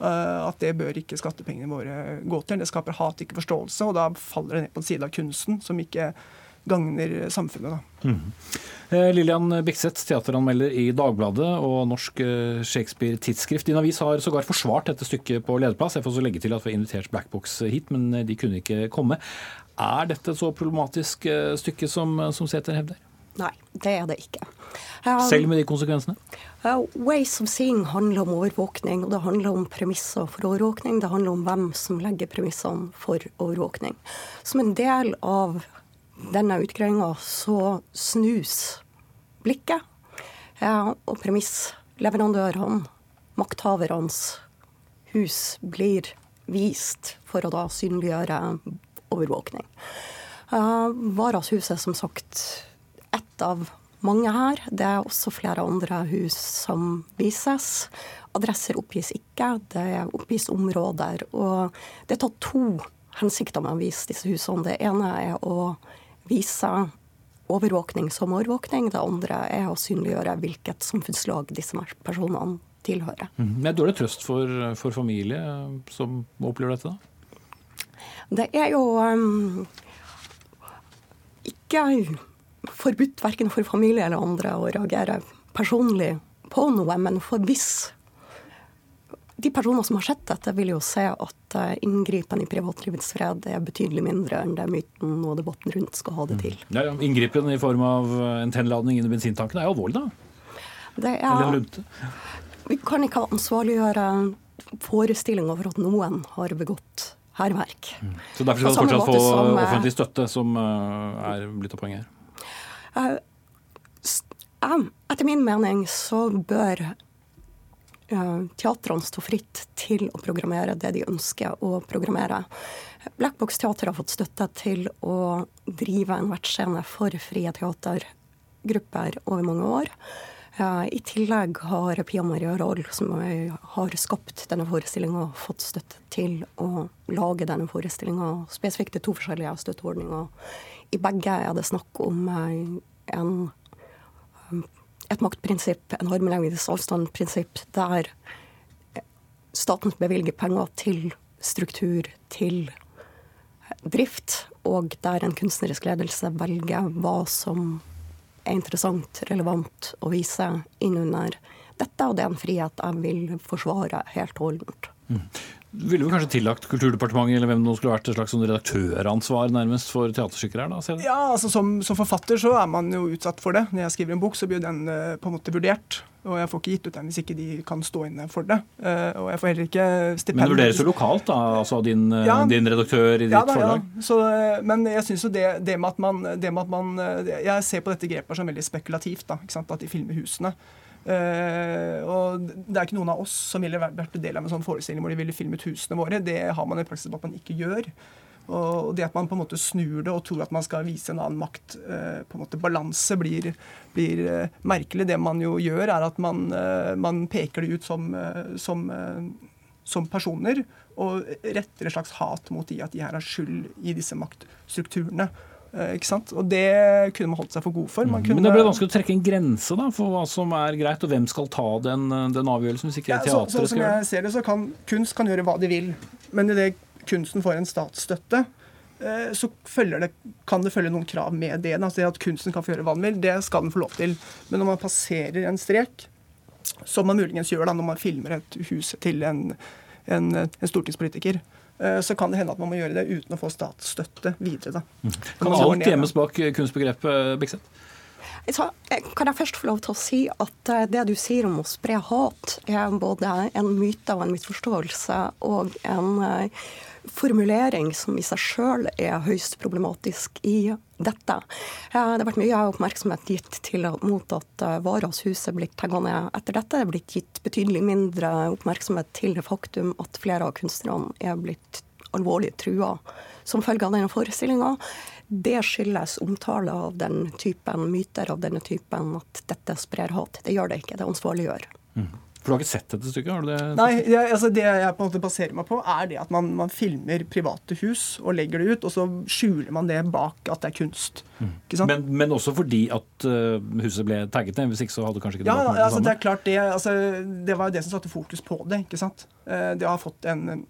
eh, at det bør ikke skattepengene våre gå til. Det skaper hat, ikke forståelse, og da faller det ned på en side av kunsten som ikke gagner samfunnet. Mm. Lillian Bikseth, teateranmelder i Dagbladet og Norsk eh, Shakespeare Tidsskrift. Din avis har sågar forsvart dette stykket på lederplass. Jeg får så legge til at vi har invitert Blackbox hit, men eh, de kunne ikke komme. Er dette et så problematisk stykke som, som Sæther hevder? Nei, det er det ikke. Um, Selv med de konsekvensene? Uh, Ways of Seeing handler om overvåkning, og det handler om premisser for overvåkning. Det handler om hvem som legger premissene for overvåkning. Som en del av denne utgreiinga så snus blikket. Ja, og premissleverandørene, makthavernes hus, blir vist for å da synliggjøre overvåkning. Uh, Varashuset er som sagt ett av mange her. Det er også flere andre hus som vises. Adresser oppgis ikke, det oppgis områder. Og det er tatt to hensikter med å vise disse husene. Det ene er å vise overvåkning som overvåkning. Det andre er å synliggjøre hvilket samfunnslag disse personene tilhører. Mm. Er dårlig trøst for, for, familie som opplever dette? da? Det er jo um, ikke forbudt verken for familie eller andre å reagere personlig på noe, men for hvis de personer som har sett dette, vil jo se at eh, inngripen i privatlivets fred er betydelig mindre enn det myten og debatten rundt skal ha det til. Mm. Ja, ja. Inngripen i form av en tennladning inn i bensintanken er jo alvorlig, da? Det er, vi kan ikke ansvarliggjøre forestillinga for at noen har begått hærverk. Mm. Så derfor skal du fortsatt få som, eh, offentlig støtte, som eh, er blitt av poenget her? Etter min mening så bør teatrene stå fritt til å programmere det de ønsker å programmere. Black Box Teater har fått støtte til å drive en vertsscene for frie teatergrupper over mange år. I tillegg har Pia Maria Roll, som har skapt denne forestillinga, fått støtte til å lage denne forestillinga spesifikt til to forskjellige støtteordninger. I begge er det snakk om en et maktprinsipp, en armlengdes avstand-prinsipp, der staten bevilger penger til struktur, til drift, og der en kunstnerisk ledelse velger hva som er interessant, relevant å vise innunder dette, og det er en frihet jeg vil forsvare helt og holdent. Mm. Ville vi kanskje tillagt Kulturdepartementet eller hvem det skulle vært et slags sånn redaktøransvar nærmest for teaterstykker her? da? Ja, altså som, som, forfatter så er man jo utsatt for det. Når jeg skriver en bok, så blir den uh, på en måte vurdert. Og jeg får ikke gitt ut den hvis ikke de kan stå inne for det. Uh, og jeg får heller ikke stipend. Men vurderes jo lokalt, da? Altså din, uh, ja, din redaktør i ditt ja, da, forlag? Ja. Så, men jeg syns jo det, det, med at man, det med at man Jeg ser på dette grepet som veldig spekulativt, da, at de filmer husene. Uh, og Det er ikke noen av oss som ville vært del av en sånn forestilling hvor de ville filmet husene våre. Det har man i praksis på at man ikke gjør. Og det at man på en måte snur det og tror at man skal vise en annen makt, uh, på en måte balanse, blir, blir uh, merkelig. Det man jo gjør, er at man, man peker det ut som, som, som, personer og retter et slags hat mot de at de her har skyld i disse maktstrukturene. Eh, ikke sant? Og det kunne man holdt seg for god for. Kunne... Men det ble vanskelig å trekke en grense da, for hva som er greit, og hvem skal ta den, den avgjørelsen hvis ikke ja, teatret så, så? Som jeg ser det, så kan kunst kan gjøre hva de vil. Men idet kunsten får en statsstøtte, eh, så det, kan det følge noen krav med det. Altså At kunsten kan få gjøre hva den vil, det skal den få lov til. Men når man passerer en strek, som man muligens gjør da når man filmer et hus til en, en, en stortingspolitiker, Eh, så kan det hende at man må gjøre det uten å få statsstøtte videre. Da. Mm. Kan alt gjemmes bak kunstbegrepet, Bikseth? Kan jeg først få lov til å si at eh, det du sier om å spre hat, er både en myte og en misforståelse og en eh, formulering som i seg sjøl er høyst problematisk i dette. Det har vært mye oppmerksomhet gitt til, mot at eh, blir hus er blitt tegna ned. Etter dette Det er blitt gitt betydelig mindre oppmerksomhet til det faktum at flere av kunstnerne er blitt alvorlig trua som følge av denne forestillinga. Det skyldes omtale av den typen myter av denne typen at dette sprer hat. Det gjør det ikke, det ansvarliggjør. Mm. For du har ikke sett dette stykket? har du det? Nei, jeg, altså det jeg på en måte baserer meg på, er det at man, man, filmer private hus og legger det ut, og så skjuler man det bak at det er kunst. Mm. Men, men, også fordi at uh, huset ble tagget ned? Hvis ikke så hadde kanskje ikke det ja, vært det altså, Det er klart det, altså, det var jo det som satte fokus på det. ikke sant? Uh, det har fått en, en,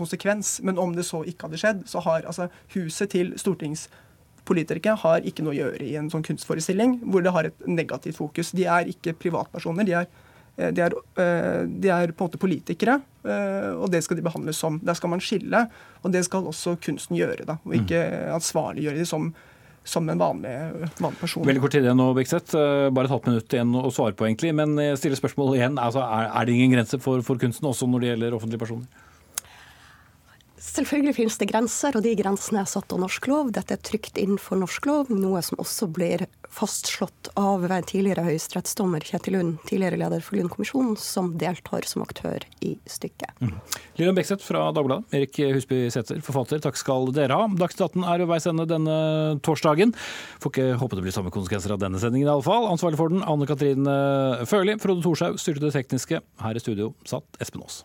konsekvens. Men om det så ikke hadde skjedd, så har altså huset til stortingspolitikere har ikke noe å gjøre i en sånn kunstforestilling hvor det har et negativt fokus. De er ikke privatpersoner. de er Eh, de er, eh, de er, på en måte politikere, eh, og det skal de behandles som. Der skal man skille, og det skal også kunsten gjøre. da, Og ikke mm. ansvarliggjøre de som, som en vanlig, vanlig, person. Veldig kort tid igjen nå, Bekseth. Bare et halvt minutt igjen å svare på, egentlig. Men jeg stiller spørsmålet igjen. Altså, er, er, det ingen grense for, for kunsten, også når det gjelder offentlige personer? Selvfølgelig finnes det grenser, og de grensene er satt av norsk lov. Dette er trygt innenfor norsk lov, noe som også blir fastslått av tidligere høyesterettsdommer Kjetil Lund, tidligere leder for Lund-kommisjonen, som deltar som aktør i stykket. Mm. Lillian Bekseth fra Dagbladet, Erik Husby Sæther, forfatter, takk skal dere ha. Dagsnytt 18 er ved veis ende denne torsdagen. Får ikke håpe det blir samme konsekvenser av denne sendingen i alle fall. Ansvarlig for den, Anne Katrin Førli. Frode Thorshaug styrte det tekniske. Her i studio satt Espen Aas.